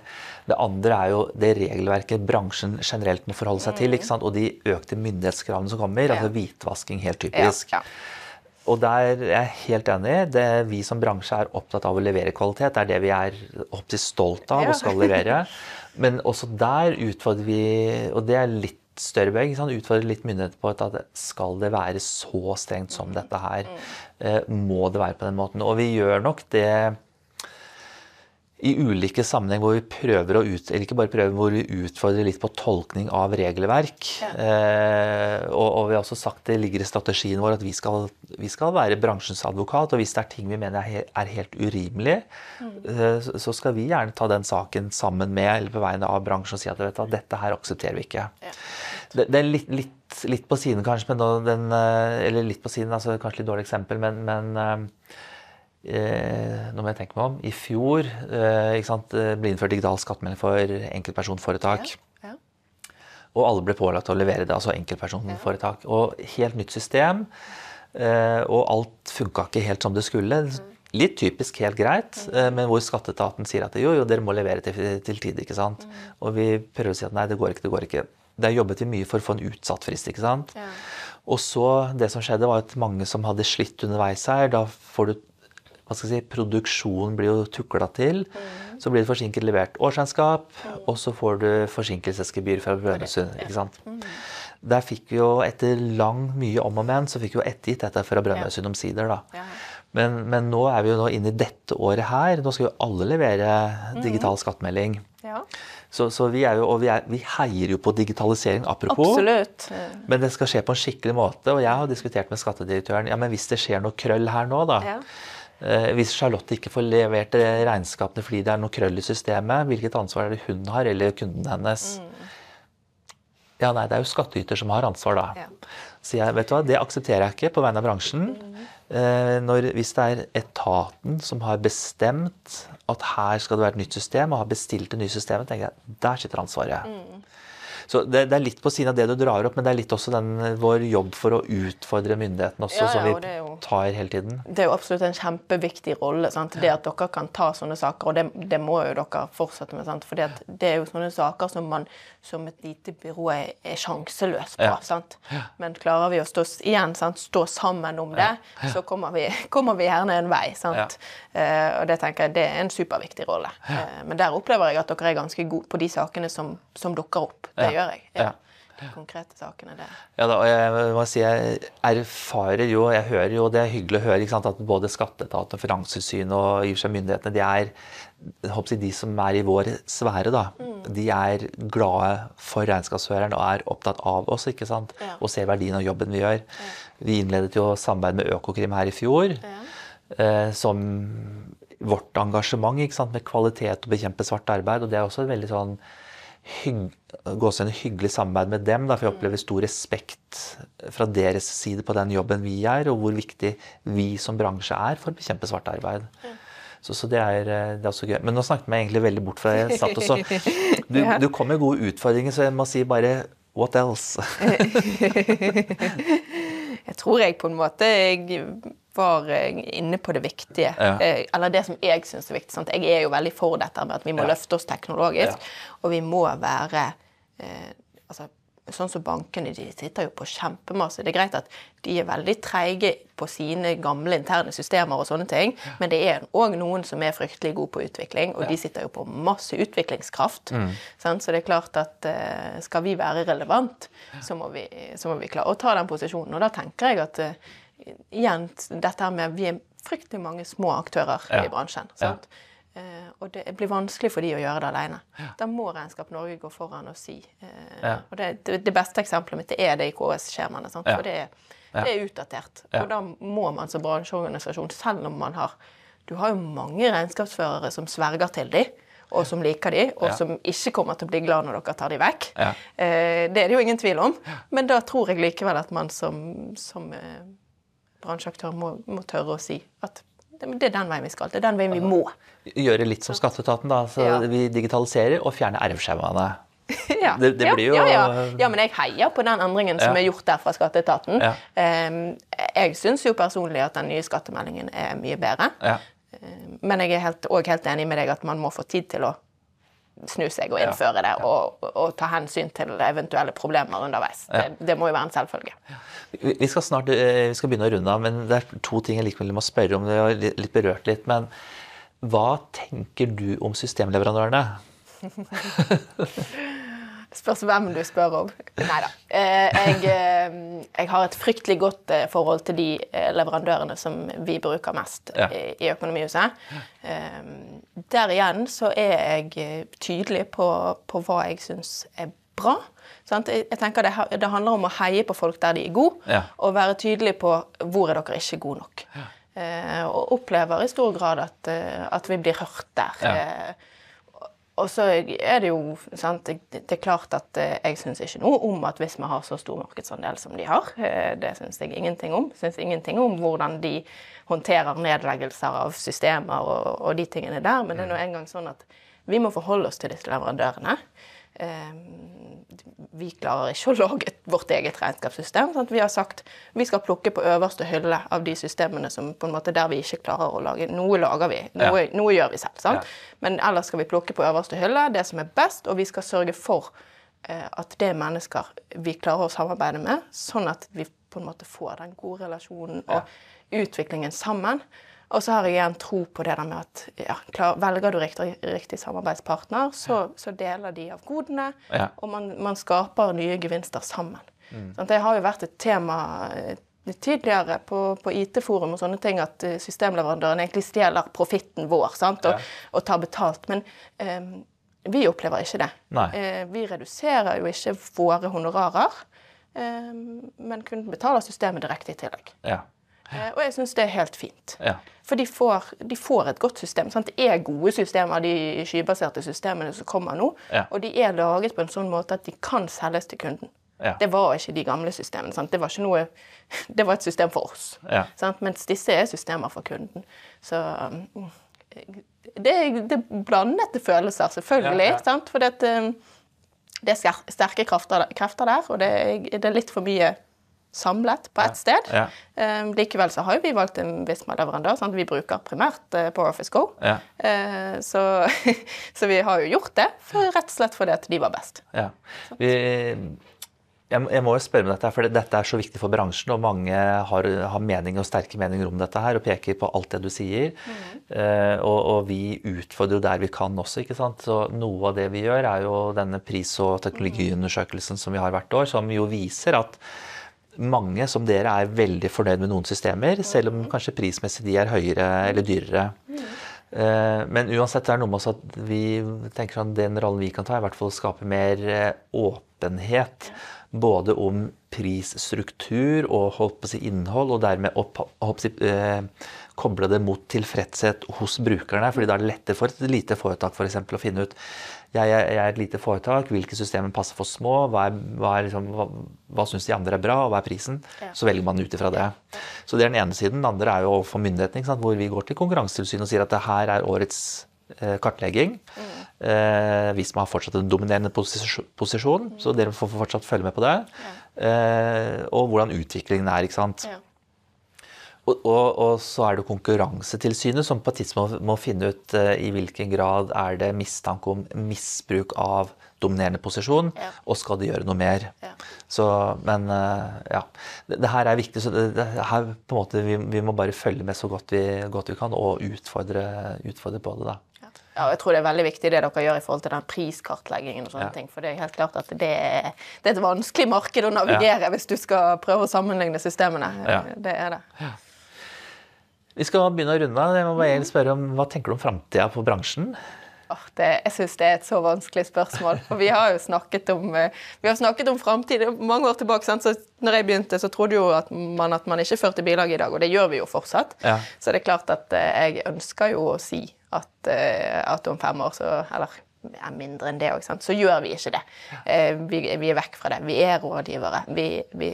det andre er jo det regelverket bransjen generelt må forholde seg til. sant, Og de økte myndighetskravene som kommer. altså Hvitvasking, helt typisk. Ja, ja. Og der er jeg helt enig. Det Vi som bransje er opptatt av å levere kvalitet. Det er det vi er opptil stolt av og skal levere. Men også der utfordrer vi, og det er litt større ikke sant? utfordrer litt myndighetene på at skal det være så strengt som dette her? Eh, Må det være på den måten? Og vi gjør nok det i ulike sammenheng hvor vi prøver å ut, eller ikke bare prøver, hvor vi utfordrer litt på tolkning av regelverk. Eh, og, og vi har også sagt det ligger i strategien vår at vi skal, vi skal være bransjens advokat. Og hvis det er ting vi mener er, er helt urimelig, eh, så- skal vi gjerne ta den saken sammen med eller på vegne av bransjen og si at vet du, dette her aksepterer vi ikke. Det, det er litt, litt, litt på siden kanskje, men den, eh, eller litt på siden, altså kanskje litt dårlig eksempel, men, men eh, Eh, nå må jeg tenke meg om. I fjor eh, sant, eh, ble innført digital skattemelding for enkeltpersonforetak. Ja. Og alle ble pålagt å levere det, altså enkeltpersonforetak. Og helt nytt system. eh, Og alt funka ikke helt som det skulle. Litt typisk helt greit, eh, men hvor skatteetaten sier at jo, jo, dere må levere til, til tide. ikke sant? Og vi prøver å si at nei, det går ikke, det går ikke. Der jobbet vi mye for å få en utsatt frist. ikke sant? Ja. Og så, det som skjedde, var at mange som hadde slitt underveis her, da får du hva skal jeg si, Produksjonen blir jo tukla til. Så blir det forsinket levert årsregnskap, og så får du forsinkelsesgebyr fra Brønnøysund. ikke sant? Der fikk vi jo, etter lang mye om og men, så fikk vi jo ettergitt dette fra Brønnøysund omsider. da. Ja. Men, men nå er vi jo nå inne i dette året her. Nå skal jo alle levere digital skattemelding. Ja. Så, så vi er jo, og vi, er, vi heier jo på digitalisering, apropos. Absolutt. Eh, Men det skal skje på en skikkelig måte. Og jeg har diskutert med skattedirektøren ja, men hvis det skjer noe krøll her nå, da. Ja. Eh, hvis Charlotte ikke får levert eh, regnskapene fordi det er noe krøll i systemet, hvilket ansvar er det hun har, eller kunden hennes? Ja, nei, det er jo skattyter som har ansvar da. Ja. Så jeg, vet du hva, det aksepterer jeg ikke på vegne av bransjen. Mm. når, hvis det er etaten som har bestemt at her skal det være et nytt system, og har bestilt det nye systemet, tenker jeg, der sitter ansvaret. Så det, det er litt på siden av det du drar opp, men det er litt også den, vår jobb for å utfordre myndighetene også, Ja, ja, som vi jo- tar hele tiden. Det er jo absolutt en kjempeviktig rolle. Sant? Det at dere kan ta sånne saker, og det, det må jo dere fortsette med. For det er jo sånne saker som man som et lite byrå er, er sjanseløs på. Ja. Sant? Men klarer vi å stå, igjen, sant? stå sammen om det, så kommer vi, kommer vi gjerne en vei. Sant? Uh, og det tenker jeg det er en superviktig rolle. Uh, men der opplever jeg at dere er ganske gode på de sakene som, som dukker opp. Det Ja. Gjør jeg. Ja. De konkrete sakene, der. Ja, da, og jeg må si jeg erfarer jo, jeg hører jo, det er hyggelig å høre ikke sant, at både skatteetaten Finanstilsynet og i og for seg myndighetene, de er håper de som er i vår sfære, da, de er glade for regnskapsføreren og er opptatt av oss ikke sant? Ja. og ser verdien av jobben vi gjør. Vi innledet jo samarbeid med Økokrim her i fjor. Eh, som vårt engasjement ikke sant? med kvalitet og bekjempe svart arbeid. Og det er også veldig sånn hygg, en hyggelig samarbeid med dem. Da, for jeg opplever stor respekt fra deres side på den jobben vi gjør, og hvor viktig vi som bransje er for å bekjempe svart arbeid. Så, så det, er, eh, det er også gøy. Men nå snakket jeg egentlig veldig bort fra det. jeg satt og så- Du, du kom med gode utfordringer, så jeg må si bare What else? Jeg tror jeg på en måte jeg var eh, inne på det viktige. Ja. Eh, Eller det som jeg syns er viktig. Sant? Jeg er jo veldig for dette med at vi må Ja. løfte oss teknologisk. Ja. Og vi må være eh, altså, Sånn som bankene, de sitter jo på kjempemasse. Det er greit at de er veldig treige på sine gamle interne systemer og sånne ting, men det er òg noen som er fryktelig gode på utvikling, og de sitter jo på masse utviklingskraft. Mm. Sant? Så det er klart at eh, skal vi være relevant, så må vi, så må vi klare å ta den posisjonen. Og da tenker jeg at eh, igjen dette med Vi er fryktelig mange små aktører Ja. i bransjen. Ja. Sant? Eh, og det blir vanskelig for de å gjøre det alene. Da må Regnskap Norge gå foran og si. Uh, Ja. Og det, det, beste eksempelet mitt er det i KS-skjemaene. Ja. For det det er utdatert. Ja. Og da må man som bransjeorganisasjon, selv om man har Du har jo mange regnskapsførere som sverger til de, og som liker de, og Ja. som ikke kommer til å bli glad når dere tar de vekk. Ja. Eh, det er det jo ingen tvil om. Men da tror jeg likevel at man som, som bransjeaktør må, må tørre å si at det, er den veien vi skal. Det er den veien vi må. Gjøre litt som skatteetaten, da. Så Ja. vi digitaliserer og fjerner RF-skjemaene. ja. Det- det jo- ja, ja. ja, men jeg heier på den endringen som er gjort der fra skatteetaten. Jeg syns jo personlig at den nye skattemeldingen er mye bedre. Ja. Men jeg er helt, også helt enig med deg at man må få tid til å snu seg og innføre det, og, og ta hensyn til eventuelle problemer underveis. Det, det må jo være en selvfølge. Vi skal snart eh, vi skal begynne å runde av, men det er to ting jeg likevel må spørre om. Det litt litt berørt litt, men hva tenker du om systemleverandørene? Spørs hvem du spør om. Nei da. Jeg, eh, jeg har et fryktelig godt eh, forhold til de eh, leverandørene som vi bruker mest Ja. i, Økonomihuset. Eh, Der igjen så er jeg tydelig på, på hva jeg syns er bra. Jeg jeg tenker det, det handler om å heie på folk der de er gode, Ja. og være tydelig på hvor er dere ikke gode nok. Ja. og opplever i stor grad at, eh, at vi blir hørt der. Og så er det jo sant, det, det er klart at eh, jeg syns ikke noe om at hvis vi har så stor markedsandel som de har. eh, Det syns jeg ingenting om. Syns ingenting om hvordan de håndterer nedleggelser av systemer og, og de tingene der. Men det er nå engang sånn at vi må forholde oss til disse leverandørene. Eh, Vi klarer ikke å lage vårt eget regnskapssystem. Sant? Vi har sagt vi skal plukke på øverste hylle av de systemene som på en måte der vi ikke klarer å lage Noe lager vi, noe, Ja. noe gjør vi selv. Ja. Men ellers skal vi plukke på øverste hylle det som er best, og vi skal sørge for eh, at det er mennesker vi klarer å samarbeide med, sånn at vi på en måte får den gode relasjonen og utviklingen sammen. Og så har jeg igjen tro på det der med at ja, klar, velger du riktig, riktig samarbeidspartner, så, så deler de av godene, Ja. og man, man skaper nye gevinster sammen. Sant? Det har jo vært et tema eh, tidligere på, på IT-forum og sånne ting at eh, systemleverandøren egentlig stjeler profitten vår sant? Og, Ja. og tar betalt. Men um, vi opplever ikke det. Eh, vi reduserer jo ikke våre honorarer, um, men kunden betaler systemet direkte i tillegg. Ja. Og jeg syns det er helt fint. Ja. For de får, de får et godt system. Sant? Det er gode systemer, de skybaserte systemene som kommer nå. Ja. Og de er laget på en sånn måte at de kan selges til kunden. Ja. Det var ikke de gamle systemene. Sant? Det var ikke noe Det var et system for oss. Ja. Sant? Mens disse er systemer for kunden. Så um, det, det er blandede følelser, selvfølgelig. For det, um, det er sterke krefter, krefter der, og det det er litt for mye samlet på ett sted. Ja. Um, likevel så har vi valgt en Visma-leverandør. Sånn Vi bruker primært uh, PowerOffice Go. Ja. Eh, så, så vi har jo gjort det for, rett og slett fordi at de var best. Ja. Vi, jeg, må- jeg må jo spørre om dette, for dette er så viktig for bransjen, og mange har, har meninger og sterke meninger om dette her, og peker på alt det du sier. Eh, og, og vi utfordrer jo der vi kan også, ikke sant. Så noe av det vi gjør, er jo denne pris- og teknologiundersøkelsen som vi har hvert år, som jo viser at mange som dere er veldig fornøyd med noen systemer, selv om kanskje prismessig de er høyere eller dyrere. Eh, Men uansett det er noe med oss at vi tenker at den rollen vi kan ta, er i hvert fall å skape mer eh, åpenhet. Både om prisstruktur og holdt på å si, innhold, og dermed opp, si, eh, koble det mot tilfredshet hos brukerne. fordi da er det lettere for et lite foretak for eksempel, å finne ut jeg jeg er et lite foretak, hvilke systemer passer for små, hva, er, hva, er liksom, hva, hva syns de andre er bra, og hva er prisen? Ja. Så velger man ut ifra det. Så det er den ene siden. Den andre er jo overfor myndighetene, sant? hvor vi går til Konkurransetilsynet og sier at det her er årets eh, kartlegging. Eh, hvis man har fortsatt en dominerende posisjon, posisjon så dere får fortsatt følge med på det. Eh, og hvordan utviklingen er. ikke sant? Ja. Og, og, og så er det Konkurransetilsynet som på et tidspunkt må finne ut uh, i hvilken grad er det mistanke om misbruk av dominerende posisjon, Ja. og skal de gjøre noe mer. Ja. Så, men uh, ja, det, det her er viktig. så det, det her på en måte, vi, vi må bare følge med så godt vi, godt vi kan, og utfordre, utfordre på det. da. Ja, jeg tror det er veldig viktig det dere gjør i forhold til den priskartleggingen. og sånne ting, For det er helt klart at det er, det er et vanskelig marked å navigere hvis du skal prøve å sammenligne systemene. Det er det. Vi skal begynne å runde av. Jeg må bare spørre om, Hva tenker du om framtida på bransjen? Oh, det, jeg syns det er et så vanskelig spørsmål. For vi har jo snakket om, eh, vi snakket om framtid mange år tilbake. Sant? Så når jeg begynte, så trodde jo at man at man ikke førte bilag i dag, og det gjør vi jo fortsatt. Ja. Så det er klart at eh, jeg ønsker jo å si at, eh, at om fem år, så Eller ja, mindre enn det òg, så gjør vi ikke det. Vi, vi er vekk fra det. Vi er rådgivere. Vi, vi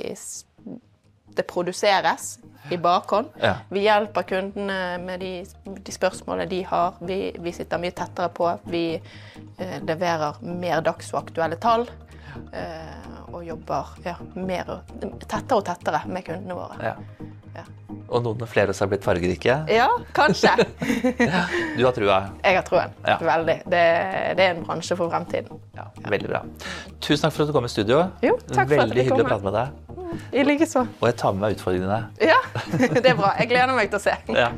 det produseres i bakhånd. Ja. Vi hjelper kundene med de, de spørsmålene de har. Vi, vi sitter mye tettere på. Vi eh, leverer mer dags- og aktuelle tall. Eh, og jobber ja, mer, tettere og tettere med kundene våre. Ja. Ja, Og noen flere som har blitt fargerike. ja kanskje. Du har trua. Jeg har troen. Ja. Veldig. Det, det er en bransje for fremtiden. Ja, veldig bra. Tusen takk for at du kom i studio. Jo, takk for at veldig kom. fikk hyggelig å prate med deg. I likeså. Og jeg tar med meg utfordringene. Ja, det er bra. Jeg gleder meg til å se. Ja.